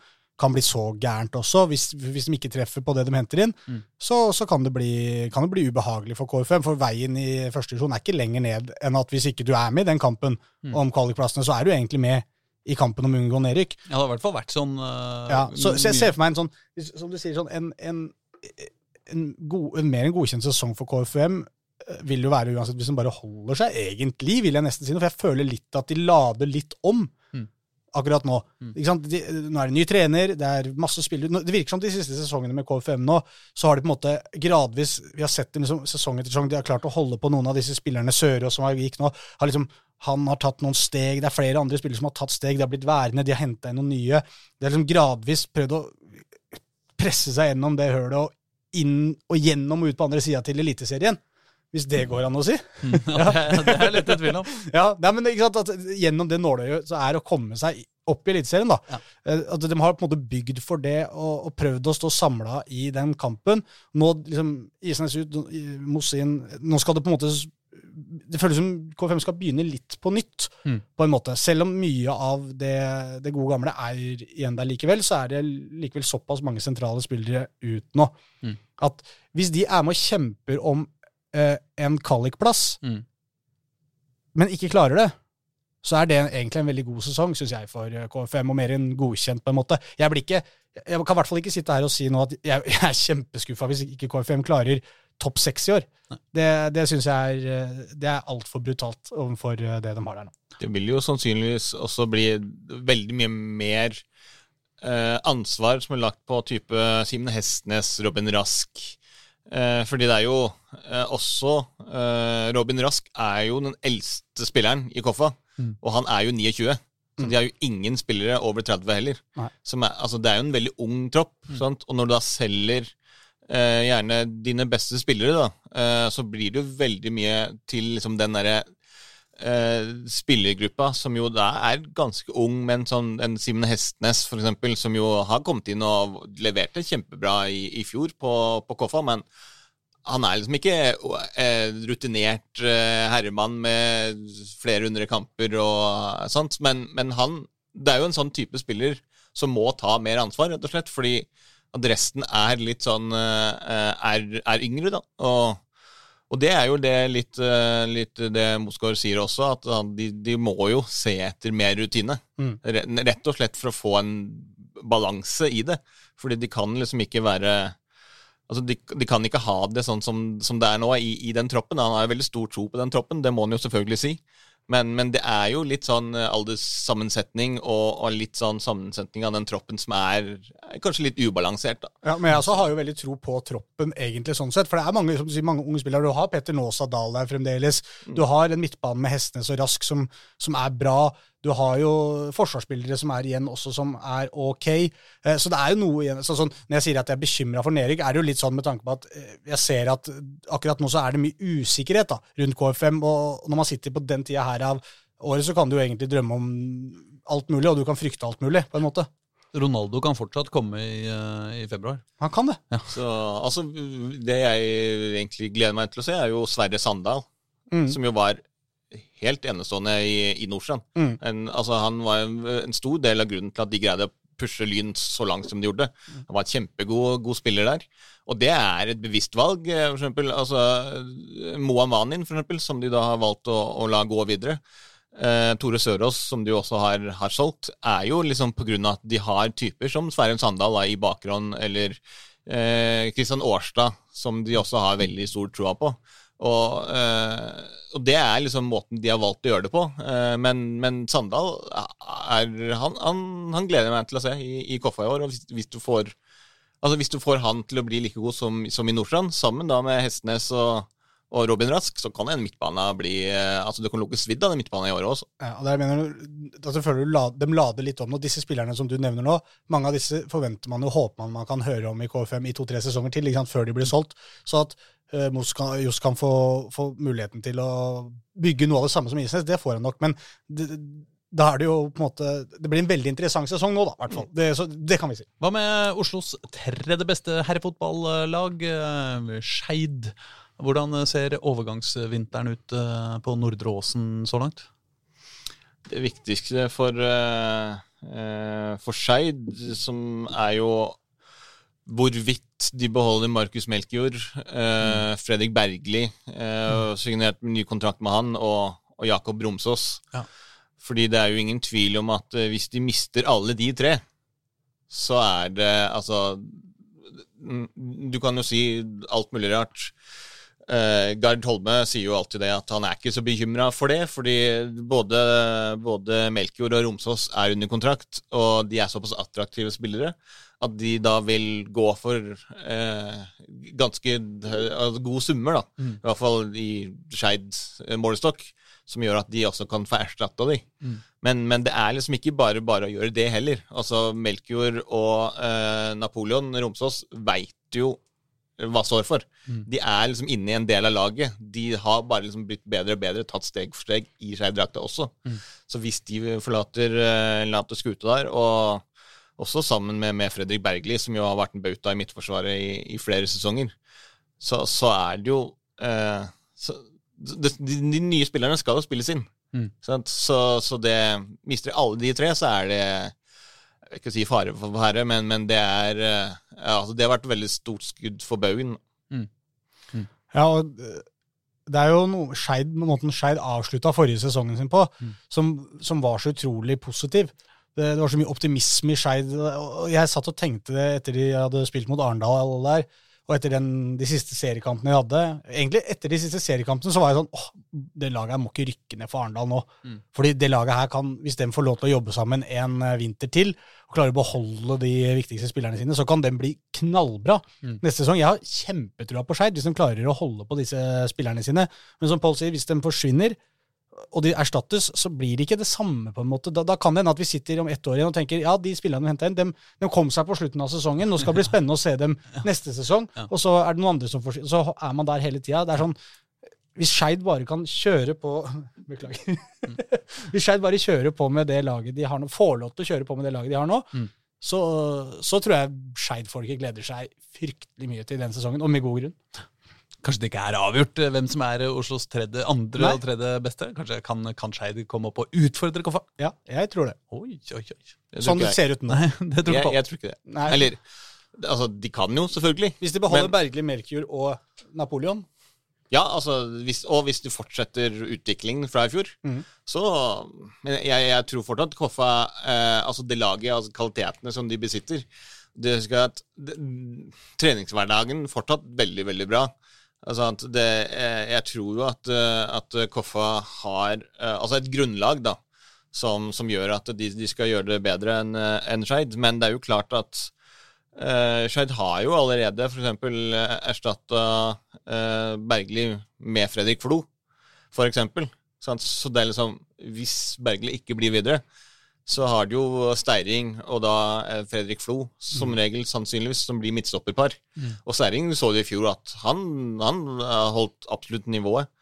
kan bli så gærent også. Hvis, hvis de ikke treffer på det de henter inn, Mm. så, så kan, det bli, kan det bli ubehagelig for KFM. For veien i første divisjon er ikke lenger ned enn at hvis ikke du er med i den kampen Mm. om kvalikplassene, så er du egentlig med i kampen om å unngå nedrykk. Ja, det har i hvert fall vært sånn Uh, Ja, så, så jeg ser for meg en sånn, som du sier, sånn, en, en en, god, en mer enn godkjent sesong for KFUM vil jo være uansett hvis de bare holder seg, egentlig, vil jeg nesten si noe. For jeg føler litt at de lader litt om Mm. akkurat nå. Mm. De, nå er det ny trener, det er masse spillere. Det virker som de siste sesongene med KFM nå, så har de på en måte gradvis Vi har sett dem liksom, sesong etter sesong, de har klart å holde på noen av disse spillerne. Sørås som har gikk nå, har liksom han har tatt noen steg, det er flere andre spillere som har tatt steg, de har blitt værende, de har henta inn noen nye. De har liksom gradvis prøvd å presse seg gjennom det hølet og inn og gjennom og ut på andre sida til Eliteserien. Hvis det går an å si. Ja, det, det er litt i tvil om. Ja, nei, men ikke sant, at Gjennom det nåløyet så er å komme seg opp i Eliteserien. da. Ja. Eh, At De har på en måte bygd for det og, og prøvd å stå samla i den kampen. Nå liksom Isnes ut, Moss Nå skal det på en måte Det føles som K5 skal begynne litt på nytt, Mm. på en måte. Selv om mye av det, det gode gamle er igjen der likevel, så er det likevel såpass mange sentrale spillere ut nå. Mm. At hvis de er med og kjemper om eh, en kvalikplass, Mm. men ikke klarer det, så er det egentlig en veldig god sesong, syns jeg, for eh, KFM, og mer enn godkjent, på en måte. Jeg blir ikke, jeg kan i hvert fall ikke sitte her og si nå at jeg, jeg er kjempeskuffa hvis ikke KFM klarer topp seks i år. Det, det syns jeg er, eh, det er altfor brutalt overfor eh, det de har der nå. Det vil jo sannsynligvis også bli veldig mye mer eh, ansvar som er lagt på type Simen Hestnes, Robin Rask. Eh, fordi det er jo eh, også eh, Robin Rask er jo den eldste spilleren i Koffa, Mm. og han er jo 29. Så Mm. de har jo ingen spillere over 30 heller. Er, altså det er jo en veldig ung tropp. Sant? Og når du da selger eh, gjerne dine beste spillere, da, eh, så blir det jo veldig mye til liksom den derre eh, spillergruppa, som jo da er ganske ung, men sånn en Simen Hestnes, eksempel, som jo har kommet inn og leverte kjempebra i, i fjor på, på Koffa, men han er liksom ikke eh, rutinert eh, herremann med flere hundre kamper og sånt, men, men han Det er jo en sånn type spiller som må ta mer ansvar, rett og slett, fordi at resten er litt sånn eh, er, er yngre, da. Og, og det er jo det litt, eh, litt det Mosgaard sier også, at de, de må jo se etter mer rutine. Mm. Rett og slett for å få en balanse i det. Fordi de kan liksom ikke være Altså, de, de kan ikke ha det sånn som, som det er nå i, i den troppen. Han har jo veldig stor tro på den troppen, det må han jo selvfølgelig si. Men, men det er jo litt sånn eh, alderssammensetning og, og litt sånn sammensetning av den troppen som er, kanskje litt ubalansert, da. Ja, men jeg også har jo veldig tro på troppen, egentlig, sånn sett. For det er mange, som du sier, mange unge spillere. Du har Petter Nåsa Dahl der fremdeles. Du har en midtbane med Hestnes og Rask som, som er bra. Du har jo forsvarsspillere som er igjen også som er ok. Eh, Så det er jo noe igjen. Så sånn, når jeg sier at jeg er bekymra for nedrykk, er det jo litt sånn med tanke på at eh, jeg ser at akkurat nå så er det mye usikkerhet da, rundt KFM. Og når man sitter på den tida her av året, så kan du jo egentlig drømme om alt mulig, og du kan frykte alt mulig, på en måte. Ronaldo kan fortsatt komme i, eh, i februar. Han kan det. Ja. Så altså, det jeg egentlig gleder meg til å se, er jo Sverre Sandal, Mm. som jo var helt enestående i, i Nordsjøen. Mm. En, altså, han var en, en stor del av grunnen til at de greide å pushe Lyn så langt som de gjorde. Han var en kjempegod god spiller der. Og det er et bevisst valg. eh, For eksempel, altså, Moa Manin, for eksempel, som de da har valgt å, å la gå videre. Eh, Tore Sørås, som de også har, har solgt, er jo liksom av at de har typer som Sverre Sandal da, i bakgrunn, eller eh, Kristian Årstad, som de også har veldig stor troa på. Og, eh, og det er liksom måten de har valgt å gjøre det på. Eh, men, men Sandal er, han, han, han gleder meg til å se i, i Koffa i år. Og hvis, hvis, du får, altså hvis du får han til å bli like god som, som i Nordstrand, sammen da med Hestnes og, og Robin Rask, så kan en midtbane bli eh, Altså det kan lukkes svidd av den midtbanen i året også. Ja, og der mener du, altså føler du la, De lader litt om nå. Disse spillerne som du nevner nå, mange av disse forventer man og håper man man kan høre om i KFM i to-tre sesonger til, ikke sant, før de blir solgt. Så at uh, Moss kan, Johs kan få, få muligheten til å bygge noe av det samme som Isnes, det får han nok. Men det, da er det jo på en måte Det blir en veldig interessant sesong nå, da, i hvert fall. Det, så, det kan vi si. Hva med Oslos tredje beste herrefotballag, eh, Skeid? Hvordan ser overgangsvinteren ut eh, på Nordre Åsen så langt? Det viktigste for, uh, for Skeid, som er jo hvorvidt de beholder Markus Melkjord, mm. Fredrik Bergli, uh, signert ny kontrakt med han, og, og Jakob Bromsås. Ja. Fordi det er jo ingen tvil om at eh, hvis de mister alle de tre, så er det altså mm, Du kan jo si alt mulig rart. Uh, Gard Holme sier jo alltid det at han er ikke så bekymra for det, fordi både, både Melkjord og Romsås er under kontrakt, og de er såpass attraktive spillere at de da vil gå for uh, ganske uh, gode summer, da. Mm. I hvert fall i Skeid målestokk, som gjør at de også kan få erstatta de. Mm. Men, men, det er liksom ikke bare bare å gjøre det heller. Altså Melkjord og Napoleon Romsås veit jo hva står for. Mm. De er liksom inne i en del av laget. De har bare liksom blitt bedre og bedre, tatt steg for steg i Skeid-drakta også. Mm. Så hvis de forlater, uh, skuta der, og også sammen med, med, Fredrik Bergli, som jo har vært en bauta i Midtforsvaret i, i flere sesonger, så, så, er det jo uh, så, de, de, nye spillerne skal jo spilles inn. Mm. Så, så det Mister alle de tre, så er det jeg vil ikke si fare for fare, men, men det, er, eh, ja, altså det har vært et veldig stort skudd for baugen. Mm. Mm. Ja, og eh, det er jo noe Scheid, måten Skeid avslutta forrige sesongen sin på, mm. som, som, var så utrolig positiv. Det, det var så mye optimisme i Skeid. Jeg satt og tenkte det etter de hadde spilt mot Arendal. og alle der, og etter den, de siste seriekampene vi hadde Egentlig etter de siste seriekampene så var jeg sånn åh, det laget her må ikke rykke ned for Arendal nå. Mm. Fordi det laget her kan, hvis de får lov til å jobbe sammen en eh, vinter til, og klarer å beholde de viktigste spillerne sine, så kan den bli knallbra mm. neste sesong. Jeg har kjempetrua på Skeid hvis de klarer å holde på disse spillerne sine. Men som Pål sier, hvis de forsvinner, og de erstattes, så blir det ikke det samme. på en måte. Da, da kan det hende at vi sitter om ett år igjen og tenker ja, de spillerne vi henta inn, de, de, kom seg på slutten av sesongen. Nå skal det bli spennende å se dem neste sesong. Og så er det noen andre som får Så er man der hele tida. Det er sånn Hvis Skeid bare kan kjøre på Beklager. hvis Skeid bare kjører på med det laget de har nå, får lov til å kjøre på med det laget de har nå, mm. så, så tror jeg Skeid-folket gleder seg fryktelig mye til den sesongen, og med god grunn. Kanskje det ikke er avgjort eh, hvem som er Oslos tredje, andre Nei. og tredje beste? Kanskje kan, kan Skeid komme opp og utfordre Koffa? Ja, jeg tror det. Oi, oi, oi. Sånn det ser ut nå. Nei, det tror jeg, jeg, tror ikke det. Nei. Eller, altså, de kan jo, selvfølgelig. Hvis de beholder men... Bergli, Melkjord og Napoleon. Ja, altså, hvis, og hvis du fortsetter utviklingen fra i fjor, mm. så Men jeg, jeg, tror fortsatt Koffa eh, Altså det laget, altså kvalitetene som de besitter det skal at det, Treningshverdagen fortsatt veldig, veldig bra. Altså det, eh, jeg tror jo at, eh, at Koffa har eh, altså et grunnlag da, som, som gjør at de, de, skal gjøre det bedre enn en Skeid. Men det er jo klart at uh, Skeid har jo allerede f.eks. erstatta uh, Bergli med Fredrik Flo, f.eks. Så det er liksom Hvis Bergli ikke blir videre, så har du jo Steiring og da eh, Fredrik Flo, som mm. regel sannsynligvis, som blir midtstopperpar. Mm. Og Steiring så du i fjor at han, han holdt absolutt nivået.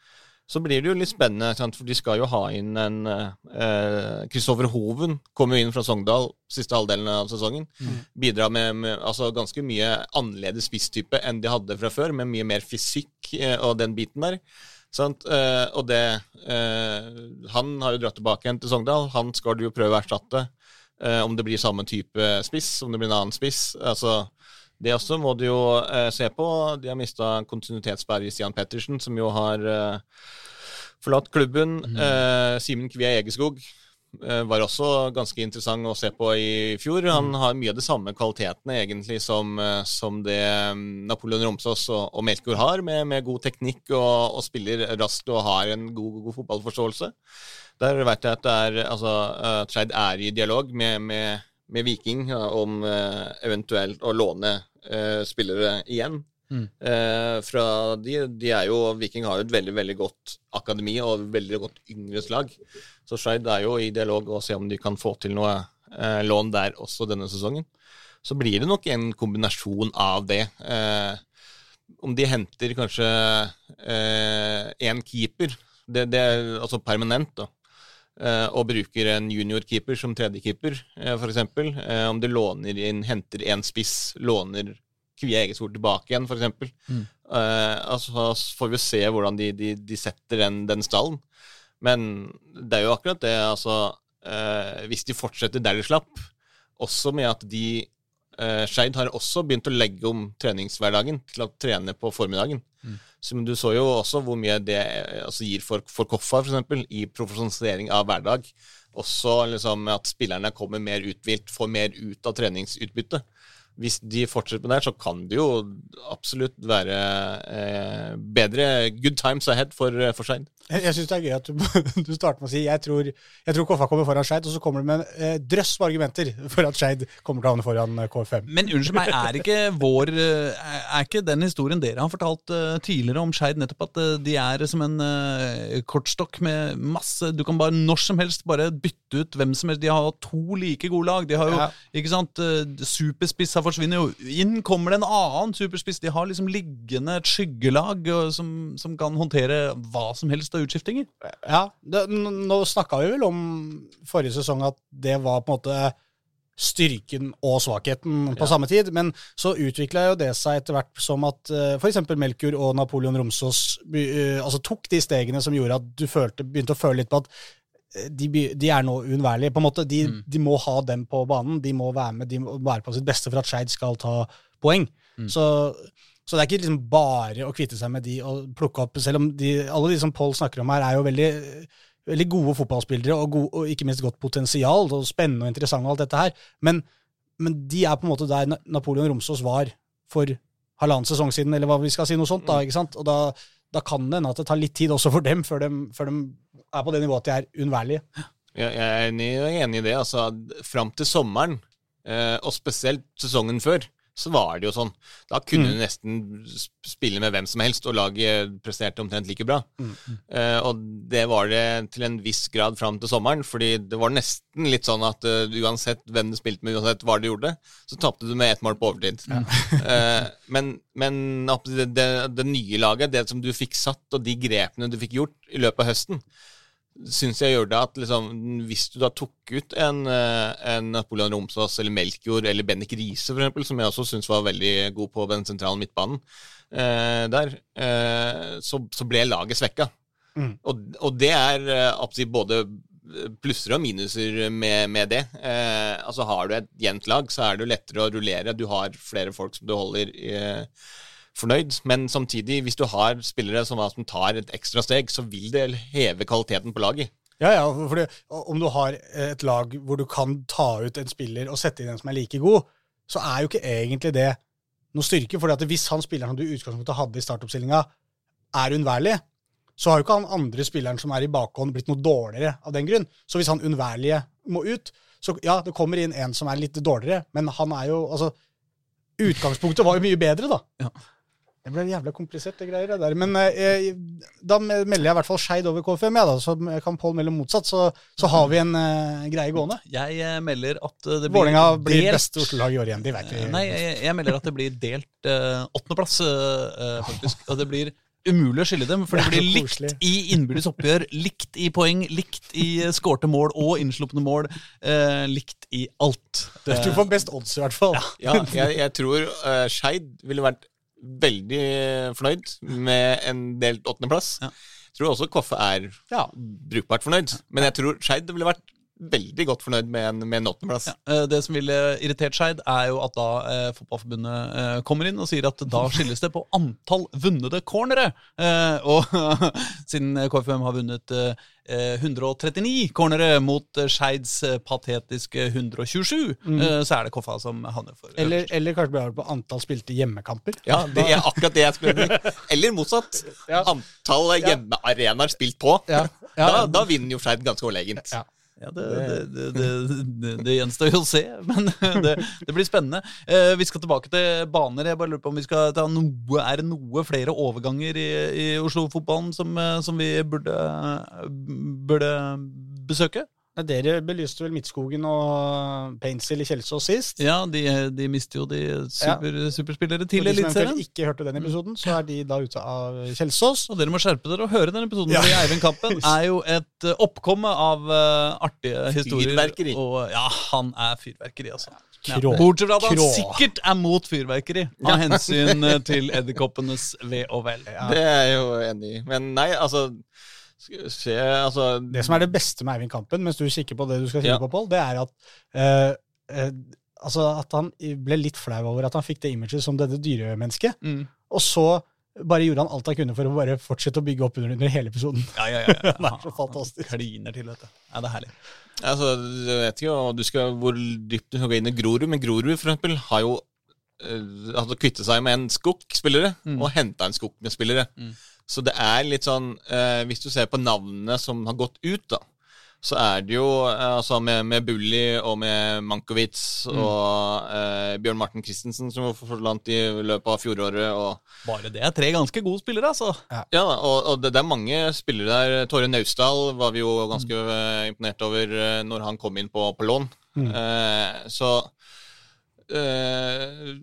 Så blir det jo litt spennende, for de skal jo ha inn en Kristoffer eh, Hoven kommer jo inn fra Sogndal siste halvdelen av sesongen. Mm. Bidrar med, med altså ganske mye annerledes spisstype enn de hadde fra før, med mye mer fysikk eh, og den biten der. Uh, og det uh, Han har jo dratt tilbake igjen til Sogndal. Han skal du jo prøve å erstatte. Uh, om det blir samme type spiss, om det blir en annen spiss. Altså, det også må du jo se på. De har mista kontinuitetsbærer Stian Pettersen, som jo har forlatt klubben. Mm. Simen Kvia Egeskog var også ganske interessant å se på i fjor. Han mm. har mye av de samme kvalitetene egentlig som, eh, som det mm, Napoleon Romsås og, og Melkor har, med, med, god teknikk og, og, spiller raskt og har en god, god fotballforståelse. Der vet jeg at det er, altså, uh, Treid er i dialog med, med, med Viking om eventuelt å låne uh, spillere igjen. Mm. Eh, de, de, er jo, Viking har jo et veldig veldig godt akademi og veldig godt yngre slag. Så Skeid er jo i dialog og se om de kan få til noe eh, lån der også denne sesongen. Så blir det nok en kombinasjon av det. Eh, om de henter kanskje én keeper, det, det, altså permanent, da. Og bruker en juniorkeeper som tredjekeeper, eh, f.eks. Om de låner inn, henter én spiss, låner Kvie Egeskog tilbake igjen, f.eks. Mm. Uh, altså, så får vi se hvordan de, de, de setter den, den, stallen. Men det er jo akkurat det, altså uh, Hvis de fortsetter der de slapp, også med at de uh, Skeid har også begynt å legge om treningshverdagen til å trene på formiddagen. Mm. Så, du så jo også hvor mye det altså, gir for, for Koffa, f.eks., i profesjonalisering av hverdag. Også liksom, at spillerne kommer mer uthvilt, får mer ut av treningsutbytte. Hvis de fortsetter med det, her, så kan det jo absolutt være eh, bedre good times ahead for, for Skeid. Jeg, jeg syns det er gøy at du, du starter med å si jeg tror, jeg tror Koffa kommer foran Skeid, og så kommer du med en eh, drøss med argumenter for at Skeid kommer til å havne foran eh, KFM. Men unnskyld meg, er ikke vår eh, Er ikke den historien dere har fortalt uh, tidligere om Skeid, nettopp at uh, de er som en uh, kortstokk med masse Du kan bare når som helst bare bytte ut hvem som helst. De har to like gode lag. De har jo, Ja. ikke sant, superspiss Superspissa forsvinner jo. Inn kommer det en annen superspiss. De har liksom liggende et skyggelag eh, som, som kan håndtere hva som helst av utskiftinger. Ja, det, Nå snakka vi vel om forrige sesong at det var på en måte styrken og svakheten på Ja. samme tid, men så utvikla jo det seg etter hvert som at uh, f.eks. Melkur og Napoleon Romsås eh, altså tok de stegene som gjorde at du følte, begynte å føle litt på at eh, de, de er nå uunnværlige. På en måte, de, Mm. de må ha dem på banen. De må være med, de må være på sitt beste for at Skeid skal ta poeng. Mm. Så, så det er ikke liksom bare å kvitte seg med de og plukke opp Selv om de, alle de som Pål snakker om her, er jo veldig, veldig gode fotballspillere og, gode, og ikke minst godt potensial og spennende og interessante og alt dette her. Men, men de er på en måte der Napoleon Romsås var for halvannen sesong siden, eller hva vi skal si, noe sånt. da, ikke sant? Og da, da kan det hende at det tar litt tid også for dem før de, før de er på det nivået at de er uunnværlige. Jeg jeg er enig, i det. altså Fram til sommeren, eh, og spesielt sesongen før, så var det jo sånn. Da kunne Mm. du nesten spille med hvem som helst, og laget presterte omtrent like bra. Mm. Uh, og det var det til en viss grad fram til sommeren, fordi det var nesten litt sånn at uh, uansett hvem du spilte med, uansett hva du gjorde, så tapte du med ett mål på overtid. Eh, men men det, det, det nye laget, det som du fikk satt, og de grepene du fikk gjort i løpet av høsten, syns jeg gjør det at liksom, hvis du da tok ut en, eh, en Napoleon Romsås eller Melkjord eller Bennik Riise, eksempel, som jeg også syns var veldig god på den sentrale midtbanen, eh, der, eh, så, så ble laget svekka. Mm. Og, og det er eh, absolutt både plusser og minuser med, med det. Eh, altså Har du et jevnt lag, så er det jo lettere å rullere. Du har flere folk som du holder eh, fornøyd. Men samtidig, hvis du har spillere som, som tar et ekstra steg, så vil det heve kvaliteten på laget. Ja, ja, for om du har et lag hvor du kan ta ut en spiller og sette inn en som er like god, så er jo ikke egentlig det noe styrke. For hvis han spilleren som du i utgangspunktet hadde i startoppstillinga, er unnværlig, så har jo ikke han andre spilleren som er i bakhånd, blitt noe dårligere av den grunn. Så hvis han unnværlige må ut, så ja, det kommer inn en som er litt dårligere, men han er jo Altså, utgangspunktet var jo mye bedre, da. Ja. Det ble jævla komplisert, det greier det der. Men eh, da melder jeg i hvert fall Skeid over KFM, ja, da, så kan Pål melde motsatt. Så, så har vi en eh, greie gående. Jeg eh, melder at eh, det blir Vålinga blir delt- beste Oslo-lag i år igjen. De vet vi. Eh, Nei, jeg, jeg melder at det blir delt åttendeplass, faktisk. Og det blir umulig å skille dem, for det Det blir likt koselig. i innbyrdes oppgjør, likt i poeng, likt i skårte mål og innslupne mål, eh, likt i alt. Du får best odds, i hvert fall. Ja, jeg, jeg tror uh, Skeid ville vært veldig fornøyd med en delt åttendeplass. Ja. Jeg tror også Koffe er Ja. brukbart fornøyd, men jeg tror Skeid ville vært veldig godt fornøyd med en, med en åttendeplass. Ja, eh, det som ville irritert Skeid, er jo at da eh, Fotballforbundet eh, kommer inn og sier at da skilles det på antall vunnede cornere. Eh, og siden KFUM har vunnet eh, eh, 139 cornere mot Skeids eh, patetiske 127, mm. så er det Koffa som havner for Eller, eller kanskje blir det på antall spilte hjemmekamper. Ja, det er akkurat det jeg skulle si. Eller motsatt. Ja. Antall hjemmearenaer spilt på. Ja. Ja. Da, da vinner jo Skeid ganske overlegent. Ja. Ja, det, det, det, det, gjenstår jo å se, men det, det blir spennende. Eh, vi skal tilbake til baner. Jeg bare lurer på om vi skal ta noe, Er det noe flere overganger i, i Oslo-fotballen som, eh, som vi burde, burde besøke? Dere belyste vel Midtskogen og Paintsill i Kjelsås sist. Ja, de, de mister jo de super, superspillere til Eliteserien. Hvis eventuelt ikke hørte den episoden, så er de da ute av Kjelsås. Og dere må skjerpe dere og høre den episoden. Ja. fordi Eivind Kampen er jo et eh, oppkomme av eh, artige historier. Fyrverkeri. Og ja, han er fyrverkeri, altså. Ja. Bortsett fra at han Krå. sikkert er mot fyrverkeri, av hensyn eh, til edderkoppenes ve og vel. Ja. Det er jeg jo enig i. Men nei, altså Se, altså Det som er det beste med Eivind Kampen, mens du kikker på det du skal kikke Ja. på, Pål, det er at eh, eh, altså at han ble litt flau over at han fikk det imaget som dette dyremennesket. Mm. Og så bare gjorde han alt han kunne for å bare fortsette å bygge opp under, under hele episoden. Ja, ja, ja. ja. Det er så fantastisk. Han Kliner til, vet du. Ja, det er herlig. Altså, jeg vet ikke du skal, hvor dypt du skal gå inn i Grorud, men Grorud for eksempel har jo eh, altså kvitte seg med en skokk-spillere og henta en skokk-spillere. spillere. Så det er litt sånn eh, Hvis du ser på navnene som har gått ut, da, så er det jo eh, altså med, med Bulli og med Mankovic og eh, Bjørn Martin Christensen som forsvant i løpet av fjoråret. og Bare det er tre ganske gode spillere, altså. ja, ja og, og det, det er mange spillere der. Tore Naustdal var vi jo ganske mm. imponert over eh, når han kom inn på, på lån. Eh, så eh,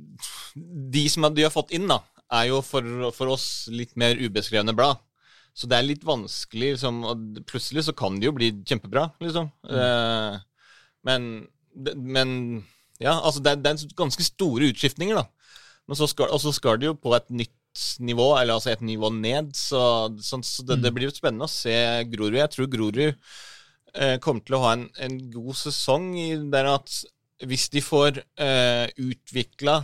De som de har fått inn, da, er jo for, for oss litt mer ubeskrevne blad. Så det er litt vanskelig, liksom, og plutselig så kan det jo bli kjempebra, liksom. Eh, men, men ja, altså det er, det er ganske store utskiftninger, da. Men så skal, og så skal det jo på et nytt nivå, eller altså et nivå ned, så, så, så det, det blir jo spennende å se Grorud. Jeg tror Grorud eh, kommer til å ha en, en god sesong i der at hvis de får eh, utvikla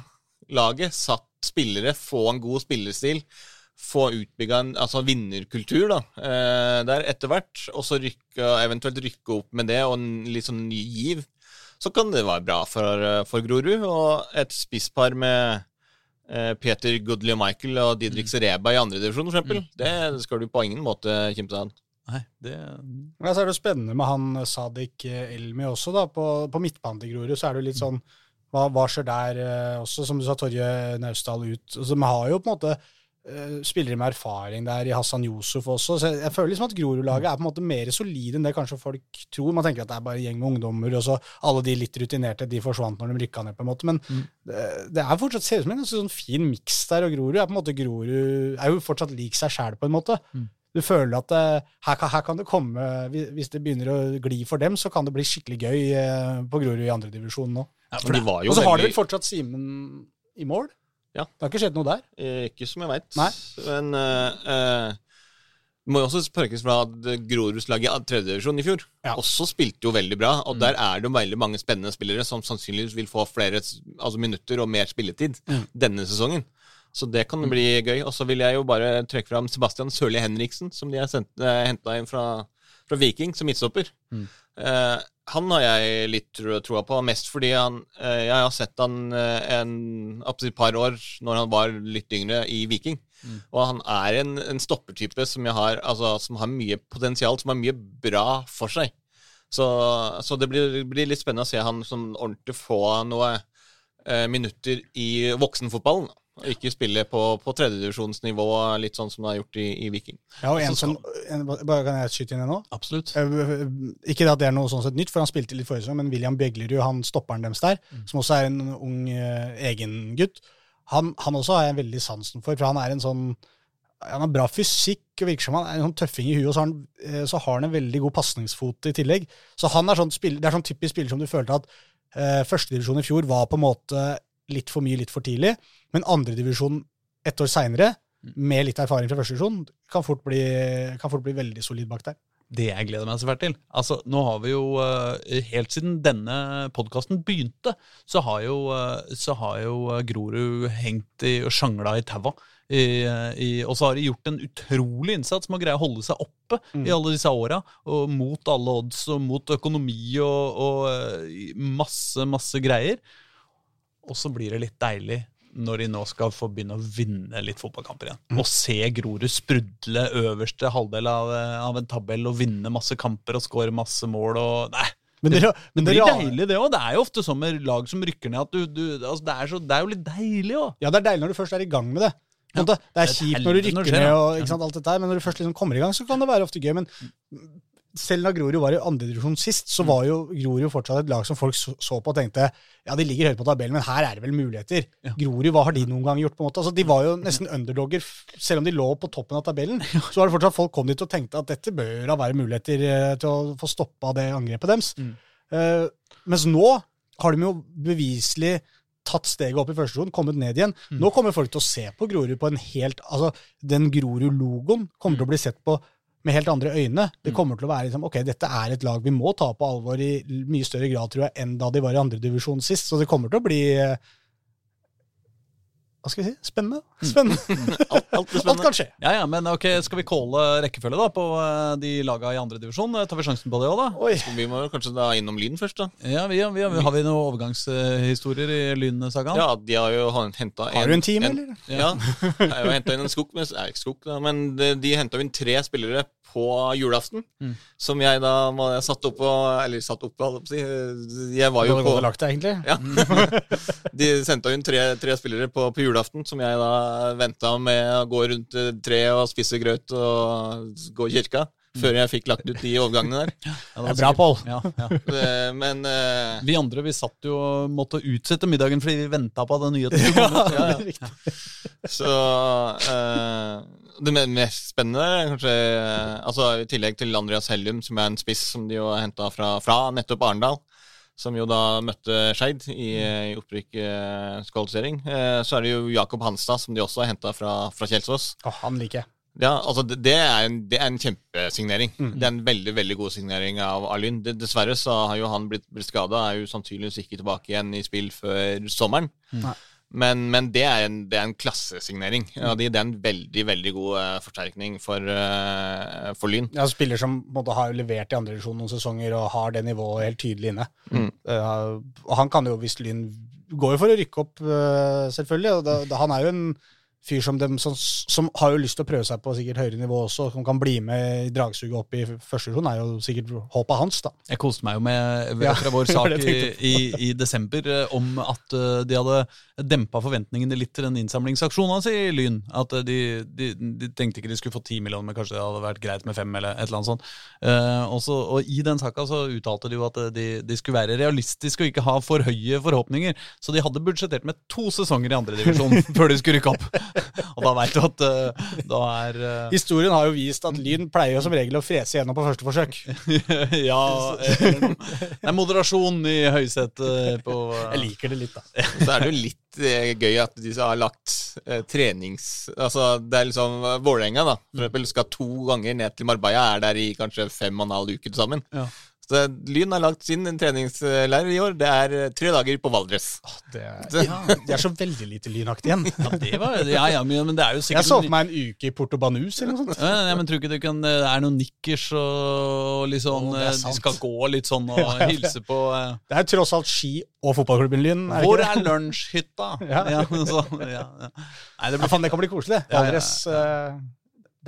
laget, satt spillere, få en god spillerstil, få utbygga en altså vinnerkultur da, eh, der etter hvert, og så rykke, eventuelt rykke opp med det og en litt sånn ny giv, så kan det være bra for, eh, for Grorud. Og et spisspar med eh, Peter Goodley og Michael og Didrik Sereba i andredivisjon, f.eks., mm. det skal du på ingen måte kimse av. Nei, det Ja, så er det jo spennende med han Sadik Elmi også, da. På, på midtbanen til Grorud så er det jo litt sånn hva, hva skjer der eh, også, som du sa, Torje Naustdal ut. Altså, vi har jo på en måte eh, spillere med erfaring der i Hassan Yusuf også, så jeg, føler liksom at Grorud-laget er på en måte mer solide enn det kanskje folk tror. Man tenker at det er bare en gjeng med ungdommer, og så alle de litt rutinerte de forsvant når de rykka ned, på en måte. Men det, det er fortsatt ser ut som en ganske sånn fin miks der, og Grorud er på en måte Grorud er jo fortsatt lik seg sjæl, på en måte. Du føler at eh, her, kan, her kan det komme hvis- det begynner å gli for dem, så kan det bli skikkelig gøy på Grorud i andredivisjon nå. Ja, Men de var jo Og så har de veldig vel fortsatt Simen i mål? Ja. Det har ikke skjedd noe der? Eh, Ikke som jeg veit. Nei. Men eh, eh, det må jo også pekes fra at Groruds lag i tredjedivisjon i fjor Ja. også spilte jo veldig bra. Og der er det jo veldig mange spennende spillere som sannsynligvis vil få flere s- altså minutter og mer spilletid denne sesongen. Så det kan bli gøy. Og så vil jeg jo bare trekke fram Sebastian Sørli Henriksen, som de har sendt- eh, henta inn fra, fra Viking som midtstopper. Eh, han har jeg litt tro- troa på, mest fordi han eh, Jeg har sett han eh, en, et par år når han var litt yngre i Viking. Og han er en, en stoppertype som, jeg har, altså, som har mye potensial, som har mye bra for seg. Så, så det blir, blir litt spennende å se han som ordentlig få noe eh, minutter i voksenfotballen. Og ikke spille på, på tredjedivisjonsnivå, litt sånn som det har gjort i, i Viking. Ja, og en som, en, bare Kan jeg skyte inn en nå? Absolutt. Eh, Ikke at det er noe sånn sett nytt, for han spilte litt forrige sesong, men William Beglerud, han stopperen deres der, som også er en ung uh, egen gutt, han, han også har jeg veldig sansen for, for han er en sånn han har bra fysikk og virker som han er en sånn tøffing i huet, og så har han, eh, så har han en veldig god pasningsfot i tillegg. Så han er sånn spill, det er sånn typisk spiller som du følte at uh, førstedivisjon i fjor var på en måte litt for mye litt for tidlig, men andredivisjon ett år seinere, med litt erfaring fra førstedivisjon, kan, fort bli- kan fort bli veldig solid bak der. Det jeg gleder meg så fælt til. Altså, nå har vi jo eh, Helt siden denne podkasten begynte, så har jo, eh, så har jo eh, Grorud hengt i, og sjangla i taua. Og så har de gjort en utrolig innsats med å greie å holde seg oppe i alle disse åra. Og mot alle odds og mot økonomi og, og masse, masse greier. Og så blir det litt deilig når de nå skal få begynne å vinne litt fotballkamper igjen. Og se Grorud sprudle øverste halvdel av, av en tabell og vinne masse kamper og skåre masse mål og Nei. Men det, men Det blir deilig, det òg. Det er jo ofte sånn med lag som rykker ned at du, du altså det, er så, det er jo litt deilig òg. Ja, det er deilig når du først er i gang med det. Ja, det er kjipt når du rykker skjer, ned, og sant, alt dette her, men når du først liksom kommer i gang, så kan det være ofte gøy. Men selv når Grorud var i andredivisjon sist, så var jo Grorud fortsatt et lag som folk så, på og tenkte ja, de ligger høyt på tabellen, men her er det vel muligheter. Ja. Grorud, hva har de noen gang gjort? på en måte? Altså, De var jo nesten underdogger, selv om de lå på toppen av tabellen. Så var det fortsatt folk kom dit og tenkte at dette bør da være muligheter eh, til å få stoppa det angrepet deres. Mm. Uh, mens nå har de jo beviselig tatt steget opp i første runde, kommet ned igjen. Mm. Nå kommer folk til å se på Grorud på en helt Altså, den Grorud-logoen kommer Mm. til å bli sett på med helt andre øyne. Det kommer til å være liksom, ok, dette er et lag vi må ta på alvor i mye større grad, tror jeg, enn da de var i andredivisjon sist. Så det kommer til å bli eh, hva skal vi si, spennende. Spennende. Alt, alt spennende. Alt kan skje. Ja, ja, men ok, Skal vi calle rekkefølge da på eh, de laga i andre divisjon? Eh, Tar vi sjansen på det òg, da? Oi. Vi må kanskje da innom Lyn først, da. Ja, vi, vi, Har vi noen overgangshistorier i Lyn-sagaen? Ja, de har jo henta Har du en team, eller? Ja. Jeg har henta inn en skog, men, nei, ikke skog da, men de, de henta inn tre spillere på julaften. Mm. Som jeg da var jeg satt opp på Eller satt opp på, holdt jeg var jo på og lagt deg, egentlig? Ja. De sendte inn tre, tre spillere på, på julaften, som jeg da venta med å gå rundt eh, treet og spise grøt og gå i kirka. Før jeg fikk lagt ut de overgangene der. Ja, Det er bra, Pål. Ja, ja. Eh, Men uh, Vi andre vi satt jo og måtte utsette middagen fordi vi venta på den nyheten ja. Ja, Ja. Så uh, Det mest spennende er kanskje uh, Altså I tillegg til Andreas Hellum, som er en spiss som de jo har henta fra, fra nettopp Arendal, som jo da møtte Skeid i, i opprykkskvalifisering, eh, så er det jo Jakob Hanstad, som de også har henta fra, fra Kjelsås. Oh, han liker jeg. Ja, altså det, det, er en, det er en kjempesignering. Mm. Det er en veldig veldig god signering av Alyn. Dessverre så har jo han blitt, blitt skada, er jo sannsynligvis ikke tilbake igjen i spill før sommeren. Mm. Men, men det, er en, det er en klassesignering. Ja, det, er en veldig veldig god eh, forsterkning for, uh, for Lyn. Ja, spiller som på en har levert i andredivisjon noen sesonger og har det nivået helt tydelig inne. Mm. Uh, og han kan jo, hvis Lyn går jo for å rykke opp, uh, selvfølgelig. Og da, da, han er jo en fyr som, dem, som, som har jo lyst til å prøve seg på sikkert høyere nivå også, som kan bli med i dragsuget opp i første divisjon, er jo sikkert håpet hans, da. Jeg koste meg jo med Ja, fra vår sak i, i, i desember eh, om at eh, de hadde dempa forventningene litt til den innsamlingsaksjonen hans i Lyn. At eh, de, de, de tenkte ikke de skulle få ti millioner, men kanskje det hadde vært greit med fem, eller et eller annet sånt. Eh, og, og i den saka så uttalte de jo at de, de skulle være realistiske og ikke ha for høye forhåpninger. Så de hadde budsjettert med to sesonger i andredivisjon før de skulle rykke opp. og da veit du at uh, da er uh... Historien har jo vist at Lyn pleier som regel å frese gjennom på første forsøk. Ja. Det er moderasjon i høysetet på uh... Jeg liker det litt, da. Så er det jo litt gøy at de har lagt eh, trenings... Altså, det er liksom Vålerenga, da, for eksempel, skal to ganger ned til Marbella, er der i kanskje fem og en halv uke til sammen. Ja. Så det- Lyn har lagt sin treningsleir i år. Det er eh, tre dager på Valdres. Det er, de er så veldig lite lynaktige igjen. Ja, det var, ja, ja, men men det er jo sikkert Jeg så for meg en uke i Porto Banus eller noe sånt. Ja, ja, men tror ikke du kan Det er noen nikkers og litt sånn det eh, De skal gå litt sånn og hilse på eh, Det er tross alt ski og fotballklubben Lyn. Er det Hvor er det? lunsjhytta? Ja. Ja, så, ja, ja. Nei, det Ja, blir faen, det kan bli koselig, Valdres Ja, ja, ja. Valdres eh,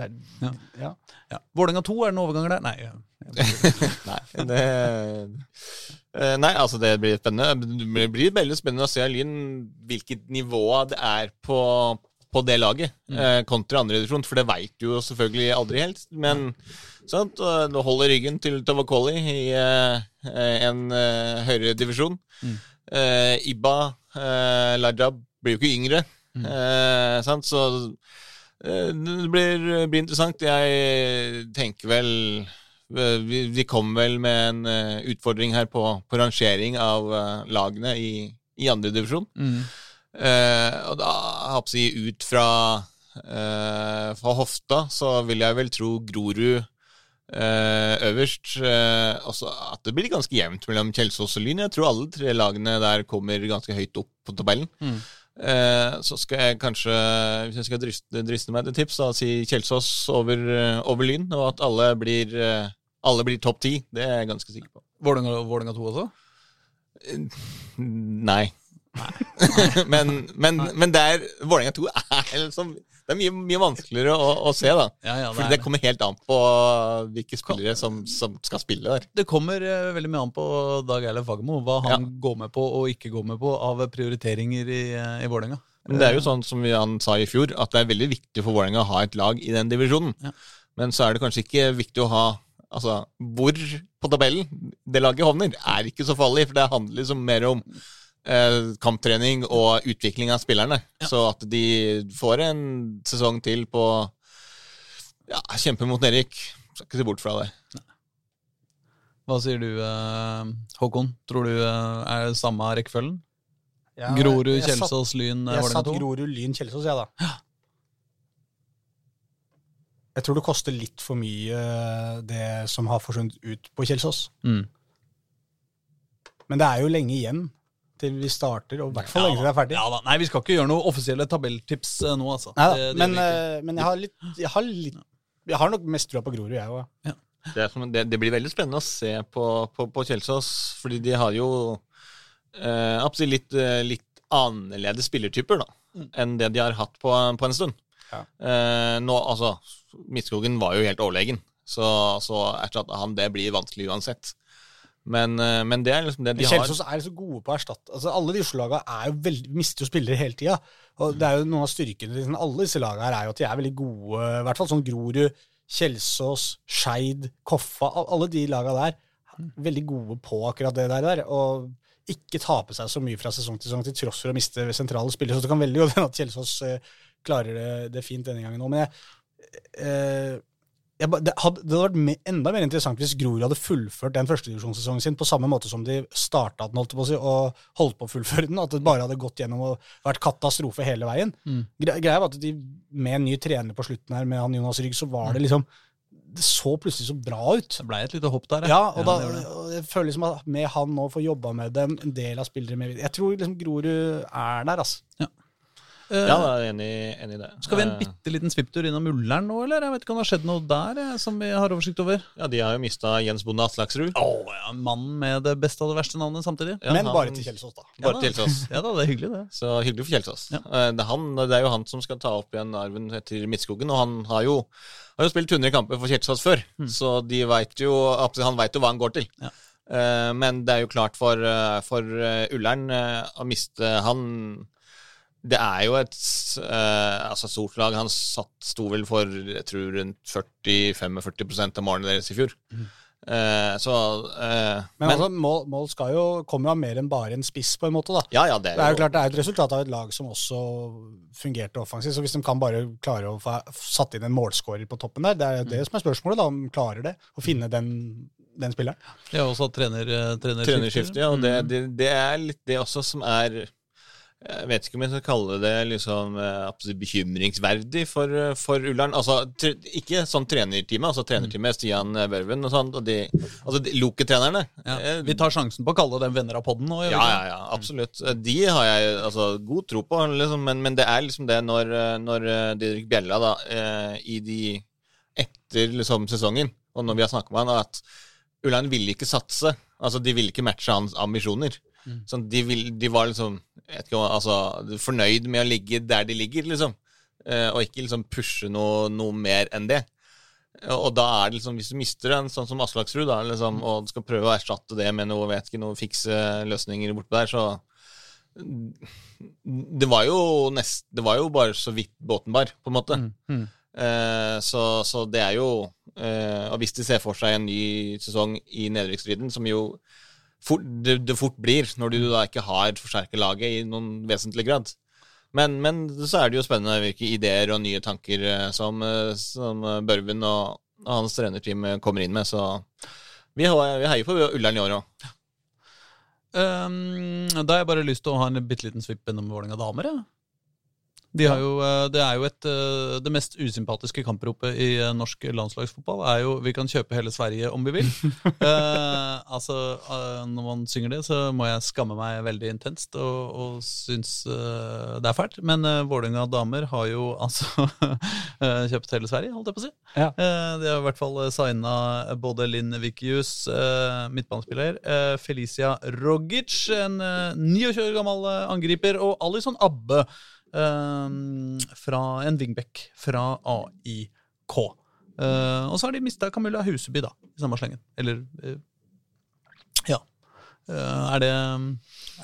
det er, Ja. ja. ja. Vålerenga 2, er det noen overganger der? Nei. Nei, det eh, Nei, altså det blir spennende. Det blir veldig spennende å se Lyn hvilket nivå det er på, på det laget, mm. kontra andre divisjon, for det veit du jo selvfølgelig aldri helt. Men sant, du holder ryggen til Tovakoli i eh, en eh, høyere divisjon. Mm. Eh, Ibba eh, Lajab blir jo ikke yngre, Mm. eh, sant, så eh, det blir, blir interessant. Jeg tenker vel Eh, vi, vi kom vel med en uh, utfordring her på, på rangering av uh, lagene i, i andre divisjon. Mm. Uh, og da, jeg å si, ut fra, eh, fra hofta, så vil jeg vel tro Grorud eh, øverst. Eh, også at det blir ganske jevnt mellom Kjelsås og Lyn. Jeg tror alle tre lagene der kommer ganske høyt opp på tabellen. Mm. Eh, så skal jeg kanskje, hvis jeg skal driste, driste meg til tips, da si Kjelsås over, eh, over Lyn, og at alle blir, eh, alle blir topp ti. Det er jeg ganske sikker på. Vålerenga Vålerenga 2 også? Nei. men, men, men det er Vålerenga 2 er liksom Det er mye, mye vanskeligere å, å se, da. Ja, ja, det det, det er, kommer helt an på hvilke spillere som, som skal spille der. det kommer eh, veldig mye an på Dag Eilef Fagermo, hva han går med på og ikke går med på av prioriteringer i, eh, i Vålerenga. Men det er jo sånn som vi- han sa i fjor, at det er veldig viktig for Vålerenga å ha et lag i den divisjonen. Ja. Men så er det kanskje ikke viktig å ha Altså, hvor på tabellen det laget havner, er ikke så farlig, for det handler liksom mer om eh, kamptrening og utvikling av spillerne. Så at de får en sesong til på ja, kjempe mot nedrykk. Skal ikke se bort fra det. Hva sier du, eh, Håkon? Tror du eh, er det samme rekkefølgen? Ja, Grorud, Kjelsås, Lyn, eh, Jeg satt Grorud, Lyn, Kjelsås, jeg, da. Jeg tror det koster litt for mye, det som har forsvunnet ut på Kjelsås. Mm. Men det er jo lenge igjen til vi starter, og i hvert fall lenge til det er ferdig. Ja, da. Nei, vi skal ikke gjøre noe offisielle tabelltips eh, nå, altså. Nei, Det- det men, eh, men jeg har litt Jeg har, litt, jeg har nok mest trua på Grorud, jeg òg. Det, er som- det, det blir veldig spennende å se på, på, på Kjelsås, fordi de har jo eh, litt, eh, litt annerledes spillertyper da, enn det de har hatt på, på en stund. Ja. Eh, nå, altså, Midtskogen var jo helt overlegen, så, så erstatte han det blir vanskelig uansett. Men, eh, men det er liksom det de har. Kjelsås er så gode på å erstatte altså, Alle de er veldig, mister jo spillere hele tida. Og det er jo noen av styrkene til alle disse lagene her er jo at de er veldig gode. I hvert fall sånn Grorud, Kjelsås, Skeid, Koffa. Alle de lagene der veldig gode på akkurat det der. der og ikke tape seg så mye fra sesong til sesong til tross for å miste sentrale spillere. Så det kan veldig godt hende at Kjelsås eh, klarer det, det fint denne gangen òg. Men jeg, eh, jeg, det, hadde, det hadde vært me, enda mer interessant hvis Grorud hadde fullført den førstedivisjonssesongen sin på samme måte som de starta den, holdt på si, og holdt på å fullføre den. At det bare hadde gått gjennom og vært katastrofe hele veien. Mm. Greia var at de, med en ny trener på slutten her, med han Jonas Rygg, så var det liksom Det så plutselig så bra ut. Det ble et lite hopp der, Ja, og, da, det det. og jeg føler liksom at med han nå får jobba med dem, en del av spillere med Jeg tror liksom Grorud er der, altså. Eh, Ja, jeg er enig, enig i det. Skal vi en Eh, bitte liten svipptur innom Ullern nå, eller? Jeg vet ikke om det har skjedd noe der eh, som vi har oversikt over? Ja, De har jo mista Jens Bonde Aslaksrud. Å ja, mannen med det beste og det verste navnet samtidig. Ja, Men han- bare til Kjelsås, da. Bare Ja, til Kjelsås. Ja da, det er hyggelig, det. Så hyggelig for Kjelsås. Ja. Eh, Det, er han, det er jo han som skal ta opp igjen arven etter Midtskogen, og han har jo, har jo spilt 100 kamper for Kjelsås før, så de vet jo, han veit jo hva han går til. Mm. Ja. Eh, Men det er jo klart for, eh, for eh, Ullern eh, å miste han Det er jo et eh, altså stort lag. Han satt, sto vel for jeg tror rundt 40-45 av målene deres i fjor. Eh, så eh, Men, altså, mål, mål skal jo, kommer jo av mer enn bare en spiss, på en måte. da. ja, ja, det er Det er jo klart det er et resultat av et lag som også fungerte offensivt. Så hvis de kan bare klare å få satt inn en målskårer på toppen der, det er jo det som er spørsmålet, da, om de klarer det. Å finne den, den spilleren. Ja, også trener, eh, trenerskifte. Trenerskifte, ja. Og det, Mm. det, det er litt det også som er Jeg vet ikke om jeg skal kalle det liksom eh, bekymringsverdig for, eh, for Ullern. Altså, ikke sånn trenerteamet, altså trenerteamet Stian Børven og sånn, de, altså Loke-trenerne. Ja, eh, vi tar sjansen på å kalle dem venner av podden nå. ja, ja, ja, absolutt. De har jeg altså, god tro på, liksom, men, men det er liksom det når, eh, når eh, Didrik Bjella da, eh, i de etter liksom, sesongen, og når vi har snakket med han, at Ullern ville ikke satse. Altså, De ville ikke matche hans ambisjoner. Sånn, de, vil, de var liksom ikke, altså, fornøyd med å ligge der de ligger, liksom. Eh, og ikke liksom pushe noe, noe mer enn det. Og da er det liksom, hvis du mister en sånn som Aslaksrud, da, liksom, og skal prøve å erstatte det med noe, vet ikke, noe fikse løsninger bortpå der, så Det var nest, Det var jo bare så vidt båten bar, på en måte. Mm, mm. Eh, så, så det er jo eh, Og hvis de ser for seg en ny sesong i nedrykksstriden, som jo fort, det, det fort blir når du da ikke har forsterket laget i noen vesentlig grad. Men, men så er det jo spennende hvilke ideer og nye tanker eh, som, eh, som eh, Børven og, og hans trenerteam kommer inn med. Så vi, vi heier på Ullern i år òg. Um, da har jeg bare lyst til å ha en bitte liten svipp innom Vålerenga damer. Ja. De har jo, eh, det er jo et, eh, det mest usympatiske kampropet i eh, norsk landslagsfotball er jo 'vi kan kjøpe hele Sverige om vi vil'. Eh, altså, Når man synger det, så må jeg skamme meg veldig intenst og, og synes det er fælt. Men uh, Vålerenga damer har jo altså kjøpt hele Sverige, holdt jeg på å si. Ja. Eh, de har i hvert fall signa både Linn Vikius, eh, midtbanespiller, eh, Felicia Rogic, en eh, 29 år gammel angriper, og Alison Abbe, eh, fra en wingback fra AIK. Uh, og så har de mista Camilla Huseby, da, i samme slengen. Eller uh, Ja. Uh, er det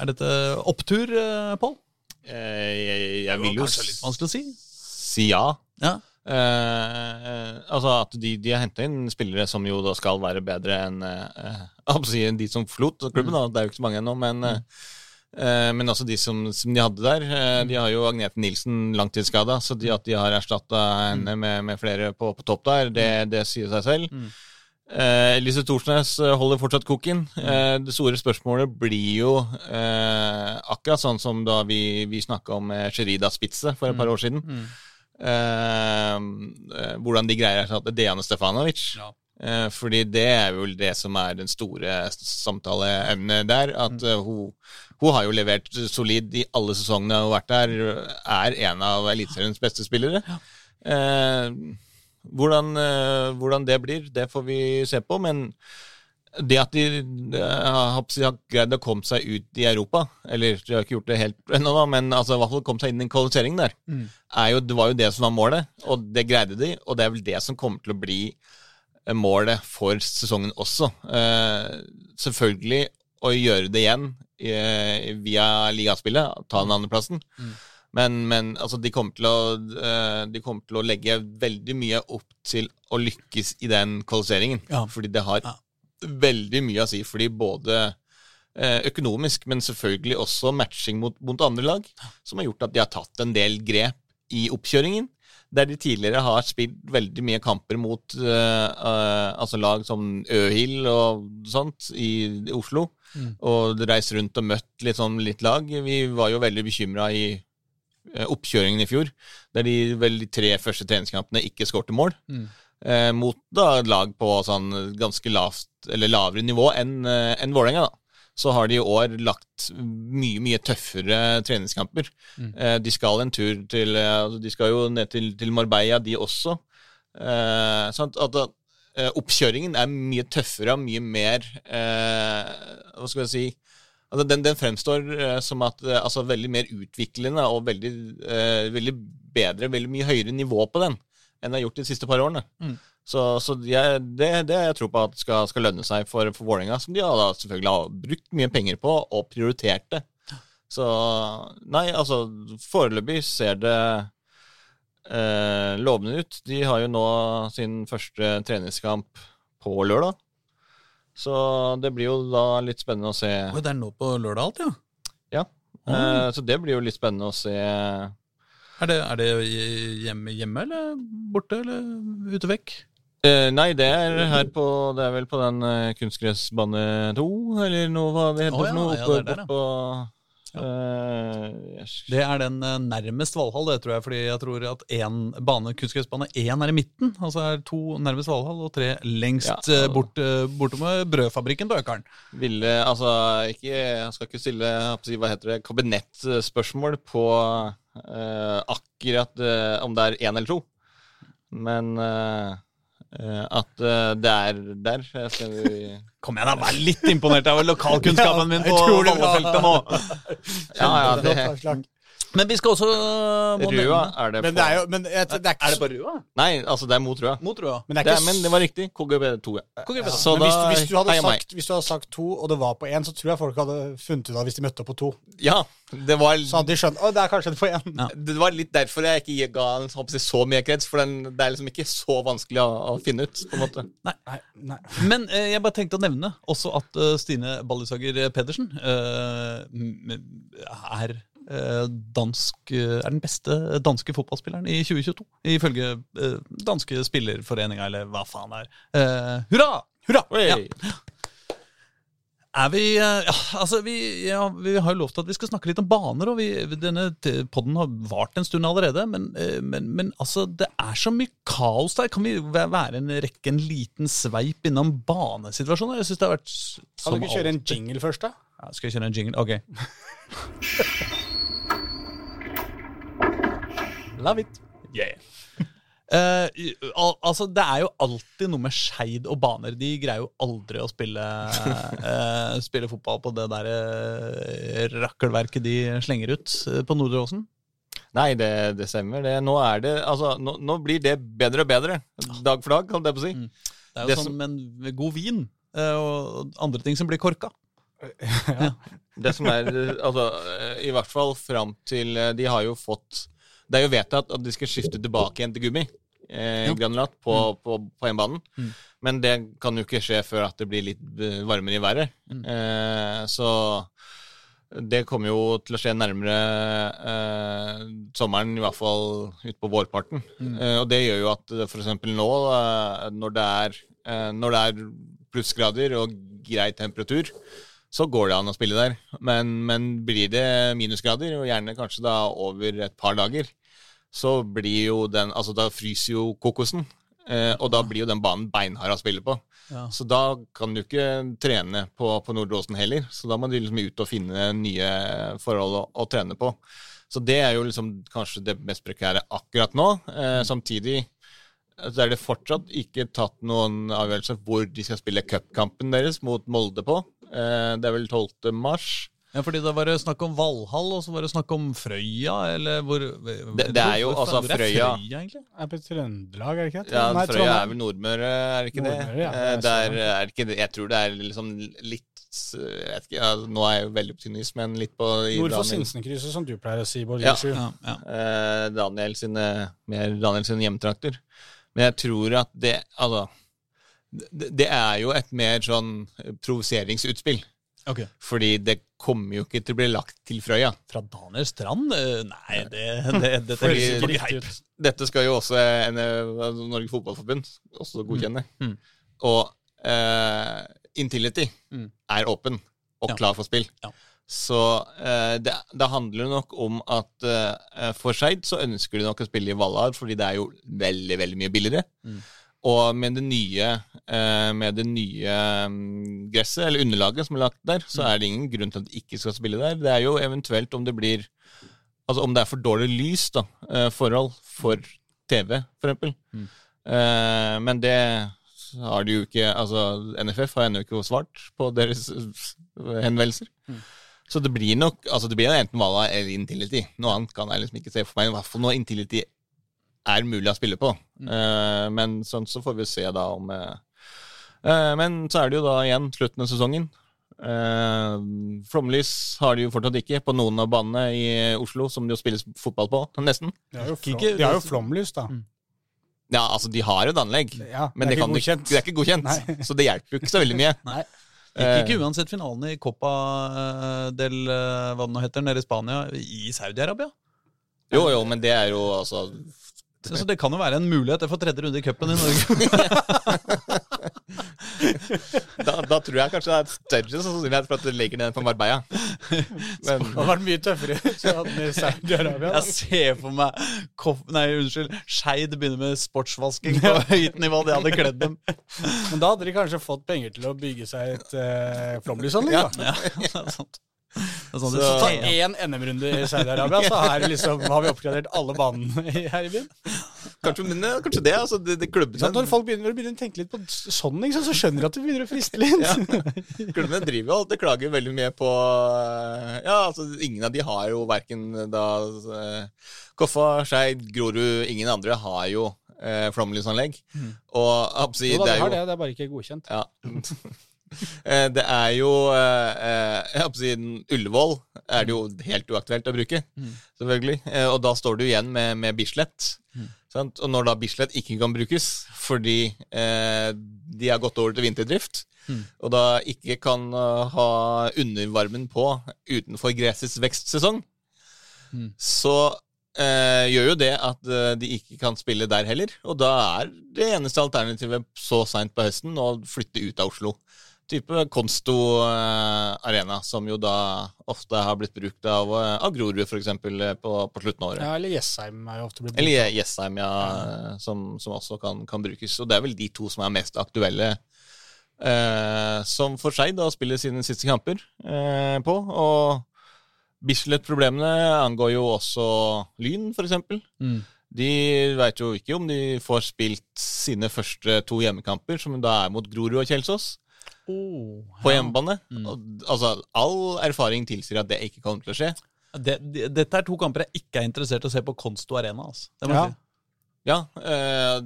Er dette opptur, uh, Pål? Eh, jeg, jeg vil jo Kanskje litt vanskelig å si. si ja. Ja. Uh, eh, altså at de, de har henta inn spillere som jo da skal være bedre enn eh, eh, jeg si de som forlot klubben. Da. Det er jo ikke så mange ennå, men, eh, eh, men også de som, som de hadde der. eh, de har jo Agnete Nilsen langtidsskada, så de, at de har erstatta henne med, med flere på, på topp der, det, det sier seg selv. Mm. Eh, Elise Thorsnes eh, holder fortsatt koken. Eh, det store spørsmålet blir jo eh, akkurat sånn som da vi, vi snakka om eh, Sherida Spitze for et par år siden. Mm. Eh, eh, hvordan de greier å erstatte Dejan Stefanovic. Ja. Eh, fordi det er vel det som er den store samtaleemnet der. At mm. hun, hun har jo levert solid i alle sesongene hun har vært der. Er en av Eliteseriens beste spillere. Eh, hvordan, eh, hvordan det blir, det får vi se på. Men det at de de har greid å komme seg ut i Europa, eller de har ikke gjort det helt ennå, men altså, i hvert fall komme seg inn i en kvalifisering der, Mm. er jo, det var jo det som var målet, og det greide de. Og det er vel det som kommer til å bli eh, målet for sesongen også. Eh, selvfølgelig å gjøre det igjen eh, via ligaspillet, ta den andreplassen. Mm. Men, men altså, de, kommer til å, eh, de kommer til å legge veldig mye opp til å lykkes i den kvalifiseringen. Ja. Fordi det har Ja. veldig mye å si Fordi både eh, økonomisk, men selvfølgelig også matching mot, mot andre lag, som har gjort at de har tatt en del grep i oppkjøringen. Der de tidligere har spilt veldig mye kamper mot uh, uh, altså lag som Øhild og sånt i, Oslo. Mm. Og reist rundt og møtt litt sånn litt lag. Vi var jo veldig bekymra i uh, oppkjøringen i fjor, der de vel de tre første treningskampene ikke skårte mål. Mm. Eh, mot da lag på sånn ganske lavt, eller lavere nivå enn en Vålerenga, da. Så har de i år lagt mye, mye tøffere treningskamper. Mm. Eh, de skal en tur til eh, altså De skal jo ned til, til Marbella, de også. Eh, sant? at, eh, oppkjøringen er mye tøffere og mye mer eh, Hva skal jeg si altså den, den fremstår som at altså veldig mer utviklende og veldig, eh, veldig bedre, veldig mye høyere nivå på den enn det har gjort de siste par årene. Mm. Så, så jeg, det, det jeg tror på at skal, skal lønne seg for, for Vålerenga, som de har da selvfølgelig har brukt mye penger på og prioritert det. Så nei, altså foreløpig ser det eh, lovende ut. De har jo nå sin første treningskamp på lørdag. Så det blir jo da litt spennende å se. Oi, det er nå på lørdag alt, ja? Eh, så det blir jo litt spennende å se. Er det, er det hjemme, hjemme eller borte eller ute vekk? Eh, nei, det er her på Det er vel på den eh, kunstgressbane 2, eller noe hva det heter Oh, ja, noe. ja, Oppe, det er der, ja. på eh, yes. Det er den eh, nærmest Valhall, det tror jeg. Fordi jeg tror at en bane, kunstgressbane 1 er i midten. Altså er to nærmest Valhall og tre lengst Ja, eh, bort, eh, borte brødfabrikken på Økeren. Ville Altså, ikke Jeg skal ikke stille si, hva heter det, kabinettspørsmål på eh, akkurat eh, om det er én eller to. Men eh, eh, at eh, det er der jeg skal vi Kom igjen, da, vær litt imponert over lokalkunnskapen min på Utrolig nå! Ja, ja, det. Men vi skal også uh, må Røa nevne- er det på Men det er jo men jeg, det er ikke Er det på Røa? Nei, altså, det er mot Røa. Mot Røa. Men det Det er er, men det var riktig. KGB2, ja. KGB, da. Så men hvis, da hvis, du hadde meg. sagt, hvis du hadde sagt to, og det var på én, så tror jeg folk hadde funnet ut av hvis de møtte opp på to. Ja, det var Så hadde de skjønt å, det er kanskje det på én. Ja. Det var litt derfor jeg ikke ga den så, så mye kreds, for den, det er liksom ikke så vanskelig å, å finne ut. på en måte. Nei, nei. nei. Men eh, jeg bare tenkte å nevne også at uh, Stine Ballisager Pedersen uh, er dansk eh, Er den beste danske fotballspilleren i 2022, ifølge eh, danske spillerforeninga, eller hva faen det er. Eh, hurra! Hurra! Ja. Er vi eh, Ja, altså, vi, ja, vi har jo lovt at vi skal snakke litt om baner, og vi, denne poden har vart en stund allerede. Men, eh, men, men altså, det er så mye kaos der. Kan vi væ- være en rekke en liten sveip innom banesituasjoner? Jeg synes det har vært som Kan du ikke kjøre en jingle først, da? Ja, skal jeg kjøre en jingle? Ok. Love it. Yeah. Uh, al altså, Det er jo alltid noe med Skeid og baner. De greier jo aldri å spille, uh, spille fotball på det der uh, rakkelverket de slenger ut på Nordre Åsen. Nei, det, det stemmer. Det, nå, det, altså, nå, nå blir det bedre og bedre. Dag for dag, kan jeg på si. Mm. Det er jo Det som- med en god vin og andre ting som blir korka. Det som er altså, I hvert fall fram til De har jo fått Det er jo vedtatt at de skal skifte tilbake igjen til gummi. Eh, Granulat på, på, på hjemmebanen. Mm. Men det kan jo ikke skje før at det blir litt eh, varmere i været. Mm. Eh, så det kommer jo til å skje nærmere eh, sommeren, i hvert fall utpå vårparten. Mm. Eh, og det gjør jo at f.eks. nå, eh, når det er, når det er plussgrader og grei temperatur, så går det an å spille der. Men, men blir det minusgrader, og gjerne kanskje da over et par dager, så blir jo den Altså, da fryser jo kokosen. Eh, og da blir jo den banen beinhard å spille på. Ja. Så da kan du ikke trene på, på Nordre Åsen heller. Så da må du liksom ut og finne nye forhold å, å trene på. Så det er jo liksom kanskje det mest prekære akkurat nå. Eh, samtidig så er det fortsatt ikke tatt noen avgjørelse hvor de skal spille cupkampen deres mot Molde på. Eh, det er vel 12. mars. Ja, fordi da var det snakk om Valhall, og så var det snakk om Frøya, eller hvor Det- det er jo hvor- altså hvor er Frøya. Frøya, egentlig? Er på Trøndelag, er det ikke? Ja, Nei, Frøya er vel Nordmøre, er det ikke det? Nordmøre, ja. Eh, Det er Der er det ikke det. Jeg tror det er liksom litt jeg vet ikke, ja, Nå er jeg jo veldig optimist, men litt på Nord for Sinsenkrysset, som du pleier å si, Bård Ja. Ja, ja. eh, Daniel sine, mer Daniel sine hjemtrakter. Men jeg tror at det Altså, det, det er jo et mer sånn provoseringsutspill. Okay. Fordi det kommer jo ikke til å bli lagt til Frøya. Fra Daniel Strand? Eh, Nei, det, det, dette Fordi- høres ikke. Dette skal jo også en, Norge Fotballforbund også godkjenne. Mm. Mm. Og uh, Intility Mm. er åpen og Ja. klar for spill. Ja. Så uh, det, det handler nok om at uh, for Skeid så ønsker de nok å spille i Valhall, fordi det er jo veldig, veldig mye billigere. Mm. Og med det nye, eh, med det nye mm, gresset, eller underlaget som er lagt der, så Mm. er det ingen grunn til at de ikke skal spille der. Det er jo eventuelt om det blir Altså om det er for dårlig lys, da, eh, forhold for TV, for eksempel. Mm. Eh, men det har de jo ikke Altså, NFF har ennå ikke svart på deres eh, henvendelser. Mm. Så det blir nok altså det blir enten Vala eller Intility. Noe annet kan jeg liksom ikke se for meg. I hvert fall når Intility er mulig å spille på. Mm. Uh, men sånn så får vi se da om eh, eh, Men så er det jo da igjen slutten av sesongen. Uh, Flomlys har de jo fortsatt ikke på noen av banene i Oslo som det jo spilles fotball på. Nesten. De har jo, flom, de har jo flomlys, da. Mm. Ja, altså, de har et anlegg, Ja, men det det, kan ikke du godkjent. det er ikke godkjent. Nei. Så det hjelper jo ikke så veldig mye. Nei. Eh, ikke uansett finalen i Copa del eh, hva det nå heter, nede i Spania, i Saudi-Arabia. Jo, jo, men det er jo altså Så, så det kan jo være en mulighet for tredje runde i cupen i Norge. da, da tror jeg kanskje det er et større sannsynlighet for at du legger ned på Marbella. Men Det hadde vært mye tøffere. Jeg ser for meg Koff, Nei, unnskyld. Skeid begynner med sportsvasking på høyt nivå. Det hadde kledd dem. Men da hadde de kanskje fått penger til å bygge seg et uh, flomlysanlegg. Ja. Ja, det er sant. Sånn Så- Ta én NM-runde i Saudi-Arabia, så her liksom, har vi oppgradert alle banene her i byen. kanskje, men, eh, kanskje det. altså det, det klubben, når folk begynner, begynner å tenke litt på sånn, liksom, så skjønner de at det begynner å friste litt. Ja. klubbene driver jo alltid klager veldig mye på eh, Ja, altså ingen av de har jo verken da eh, Koffa, Skeid, Grorud Ingen andre har jo eh, flomlysanlegg. Mm. Og si, Jo da, det vi er har jo det, det er bare ikke godkjent. Ja. Eh, Det er jo eh, eh, Jeg si Ullevål er det jo helt uaktuelt å bruke, Mm. selvfølgelig. Og da står du igjen med, med Bislett. Mm. Sant? Og når da Bislett ikke kan brukes fordi eh, de har gått over til vinterdrift, Mm. og da ikke kan ha undervarmen på utenfor gressets vekstsesong, Mm. så eh, gjør jo det at eh, de ikke kan spille der heller. Og da er det eneste alternativet så seint på høsten å flytte ut av Oslo. Type Konsto eh, Arena, som jo da ofte har blitt brukt av, eh, av Grorud, f.eks. På, på slutten av året. Ja, eller Jessheim er jo ofte blitt brukt. Eller Jessheim, ja, som, som også kan, kan brukes. Og det er vel de to som er mest aktuelle. Eh, som for seg da spiller sine siste kamper eh, på. Og Bislett-problemene angår jo også Lyn, f.eks. Mm. De veit jo ikke om de får spilt sine første to hjemmekamper, som da er mot Grorud og Kjelsås, Oh, på hjemmebane. Mm. Altså, all erfaring tilsier at det ikke kommer til å skje. Det, det, dette er to kamper jeg ikke er interessert i å se på Konsto Arena. Altså. Det må Ja. si. Ja, eh,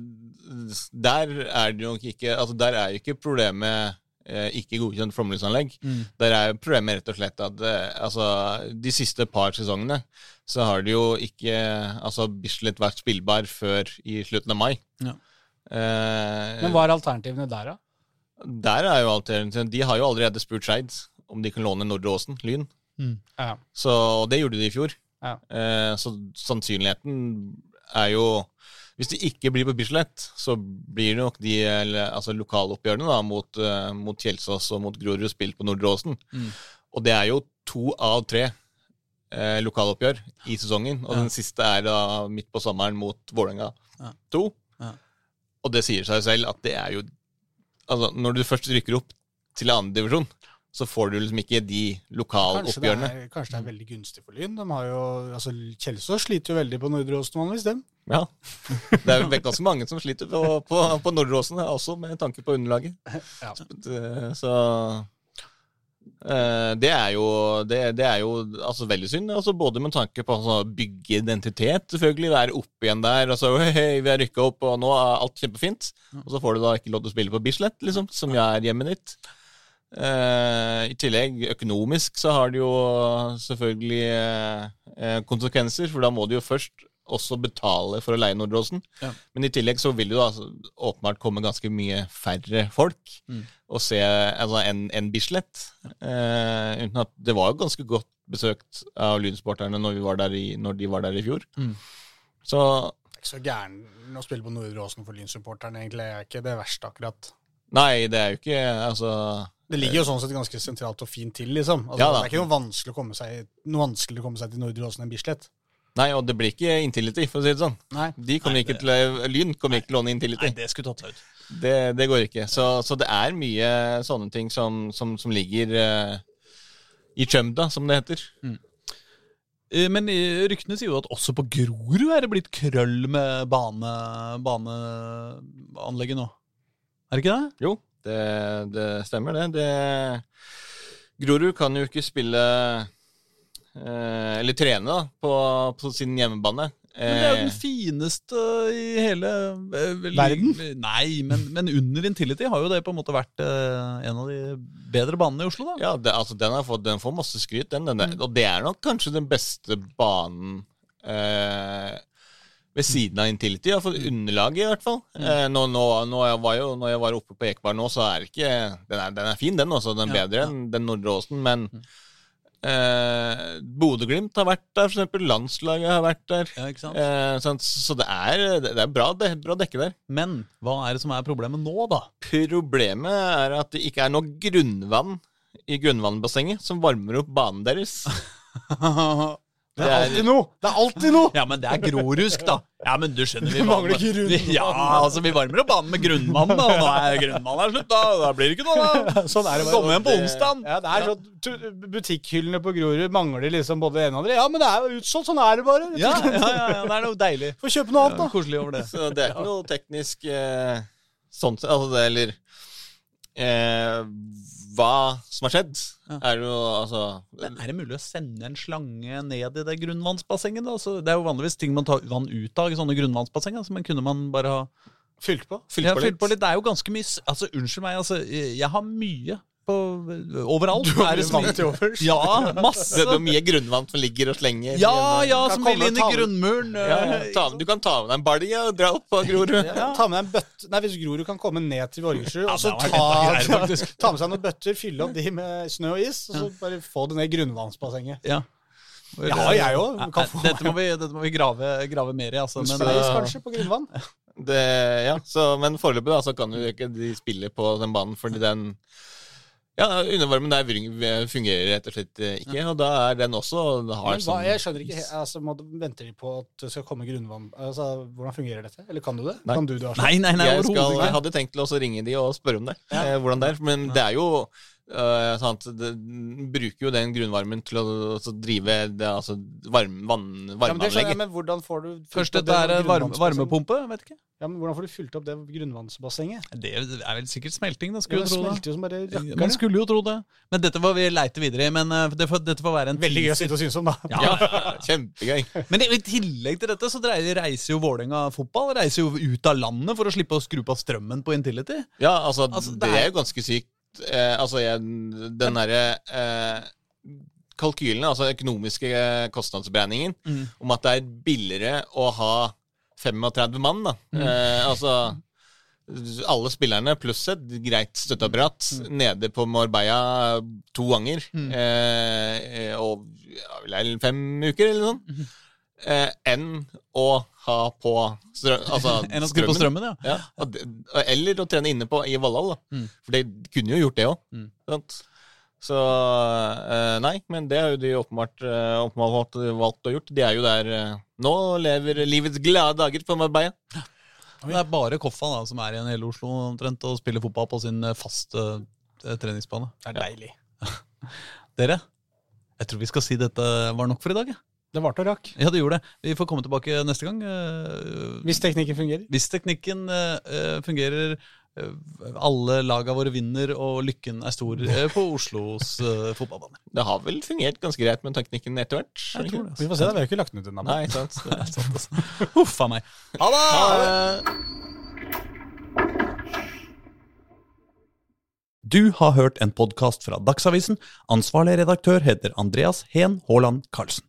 der er det nok ikke Altså, der er jo ikke problemet eh, ikke godkjent flomlysanlegg. Mm. Der er problemet rett og slett at eh, altså, de siste par sesongene så har det jo ikke altså, Bislett vært spillbar før i slutten av mai. Ja. Eh, Men hva er alternativene der, da? Der er jo alternativet De har jo allerede spurt Skeid om de kan låne Nordre Åsen, Lyn. Ja. Så, og det gjorde de i fjor. Ja. Eh, så sannsynligheten er jo Hvis det ikke blir på Bislett, så blir det nok de altså lokaloppgjørene da, mot, uh, mot Kjelsås og mot Grorud spilt på Nordre Åsen. Mm. Og det er jo to av tre eh, lokaloppgjør i sesongen. Og Ja. den siste er da midt på sommeren mot Vålerenga Ja. 2. Ja. Og det sier seg selv at det er jo Altså, når du først rykker opp til andredivisjon, så får du liksom ikke de Kanskje det, lokaloppgjørene. er, kanskje det er veldig gunstig for Lyn. De har jo, altså Kjelsås sliter jo veldig på Nordre Åsen vanligvis, dem. Ja. Det er vel ganske mange som sliter på, på, på Nordre Åsen, også med tanke på underlaget. Ja. Så eh, det er jo, det, det er jo altså, veldig synd. Altså, både med tanke på altså, bygge identitet, selvfølgelig. Være oppe igjen der. Altså, hei, vi har rykka opp, og nå er alt kjempefint. Og så får du da ikke lov til å spille på Bislett, liksom, som er hjemmet ditt. Uh, I tillegg, økonomisk, så har det jo selvfølgelig eh, eh, konsekvenser, for da må du jo først også betale for å leie Nordåsen. Ja. Men i tillegg så vil det jo altså, åpenbart komme ganske mye færre folk Mm. og se altså, enn en Bislett. Eh, uten at det var jo ganske godt besøkt av lynsporterne når, vi var der i, når de var der i fjor. Mm. Så ikke så gæren å spille på Nordre Åsen for Lyn-supporterne, egentlig. Det er ikke det verste, akkurat. nei, det er jo ikke Altså Det ligger jo sånn sett ganske sentralt og fint til, liksom. Altså, Ja det er ikke noe vanskelig å komme seg, noe å komme seg til Nordre Åsen enn Bislett. Nei, og det blir ikke Intility, for å si det sånn. Nei. De kommer Nei, ikke det- til, Lyn kommer ikke til å låne Intility. Nei, det skulle tatt seg ut. Det, det går ikke. Så, så det er mye sånne ting som, som, som ligger uh, i chumda, som det heter. Mm. Men eh, ryktene sier jo at også på Grorud er det blitt krøll med bane, baneanlegget nå. Er det ikke det? Jo, det, det stemmer, det. det. Grorud kan jo ikke spille eh, Eller trene da, på, på sin hjemmebane. Men det er jo Eh, den fineste i hele eh, vel- Verden? Nei, men, men under Intility har jo det på en måte vært eh, en av de bedre banene i Oslo, da. ja, det, altså, den, har fått, den får masse skryt, den. den er- Og det er nok kanskje den beste banen eh, ved siden av Intility. Iallfall underlaget, i hvert fall. Eh, nå, nå, nå jeg var jo, når jeg var oppe på Ekeberg nå, så er det ikke Den er, den er fin, den også. Den er Ja, bedre ja. enn den Nordre Åsen, men eh, Bodø-Glimt har vært der, eksempel. Landslaget har vært der. Ja? Eh, sant? så det er, det er bra, det, bra dekke der. Men hva er det som er problemet nå, da? Problemet er at det ikke er noe grunnvann i grunnvannbassenget som varmer opp banen deres. Det er alltid noe! Det er alltid noe! Ja, men det er grorusk, da. Ja, men du skjønner vi mangler varmer- ikke grunnvann. Vi- Ja, altså, vi varmer opp banen med grunnmannen da. Og nå er grunnmannen er slutt, da. Da blir det ikke noe, da. Sånn er det bare. Komme hjem på onsdag. Ja, det er sånn, Butikkhyllene på Grorud mangler liksom både det ene og det andre. Ja, men det er jo utsolgt, sånn er det bare. Ja, ja, ja, ja, det er noe deilig. Få kjøpe noe annet, da. Koselig over det. Så det er ikke noe teknisk eh, sånn altså det, eller eh, Hva som har skjedd, Ja. er jo altså Men er det mulig å sende en slange ned i det grunnvannsbassenget? Altså, det er jo vanligvis ting man tar vann ut av i sånne grunnvannsbasseng, altså, men kunne man bare ha Fylt på. Fylt på fylt på litt. Det er jo ganske mye Altså, Unnskyld meg, altså, jeg har mye på overalt. Du har Er det mye vann til overs. Ja, masse. det er mye grunnvann som ligger og slenger. Ja, ja, som vil inn i grunnmuren. Ja, eh, ta, du kan ta med deg en balje og dra opp på Grorud. Ja, ta med deg en bøtte Nei, Hvis Grorud kan komme ned til Vorgersrud, Ja, og så ta, ta med seg noen bøtter, fylle opp de med snø og is, og så bare få det ned i grunnvannsbassenget. Ja. Ja, jeg òg. Nei, Kan få Dette må vi, dette må vi grave, grave mer i, altså. Men, Spleis, eh, kanskje, på grunnvann. Det, ja, så, men foreløpig da, så kan jo ikke de spille på den banen, fordi den ja, Undervarmen der fungerer rett og slett ikke, ikke, og da er den også har Men hva, sånn jeg skjønner ikke, altså, må, Venter de på at det skal komme grunnvann? Altså, Hvordan fungerer dette? Eller kan du det? Nei. Kan du det? Nei, nei, nei, jeg, skal, jeg hadde tenkt til å ringe de og spørre om det. Ja. Eh, hvordan det er. Men det er jo eh, sant, det, bruker jo den grunnvarmen til å altså, drive det, altså, varm, vann, Ja, men det varmeanlegget. men får du Først dette er varme, varmepumpe, vet ikke. Ja, men Hvordan får du fylt opp det grunnvannsbassenget? Det er vel sikkert smelting, da. Ja, Skulle det jo tro det. jo bare Man skulle jo tro det. Men dette får vi leite videre i. Men eh, det får, dette får være en Veldig gøy å sitte og synes om, da. Ja. Kjempegøy. Men i tillegg til dette så reiser jo Vålerenga fotball reiser jo ut av landet for å slippe å skru på strømmen på Intility. Ja, altså, Altså, det er jo ganske sykt. Eh, altså, jeg, den derre eh, kalkylen, altså økonomiske eh, kostnadsberegningen, Mm. om at det er billigere å ha 35 mann, da. Mm. Eh, altså alle spillerne pluss et greit støtteapparat nede på Marbella to ganger. Mm. Eh, og ja, fem uker, eller noe Mm. Eh, enn å ha på strøm, altså, Enn å skru på strømmen, ja. Ja, og det, eller å trene inne på i Valhall, da. Mm. For de kunne jo gjort det òg. Mm. Så eh, nei, men det har jo de åpenbart, eh, åpenbart valgt, å gjort. De er jo der eh, nå, lever livets glade dager på Marbella. Det er bare Koffa da, som er igjen i hele Oslo omtrent og spiller fotball på sin faste uh, treningsbane. Det er deilig. Dere, jeg tror vi skal si dette var nok for i dag. jeg. Det varte og rakk. Ja, det gjorde det. Vi får komme tilbake neste gang. eh, Hvis teknikken fungerer. Hvis teknikken eh, fungerer, eh, alle laga våre vinner og lykken er stor på Oslos fotballbane. Det har vel fungert ganske greit med teknikken etter hvert. Det. Vi får se, da. Vi har ikke lagt den ut ennå. Nei, sant. Sant, altså. Huff a meg. Ha det! Ha det! Du har hørt en podkast fra Dagsavisen. Ansvarlig redaktør heter Andreas Heen Haaland Karlsen.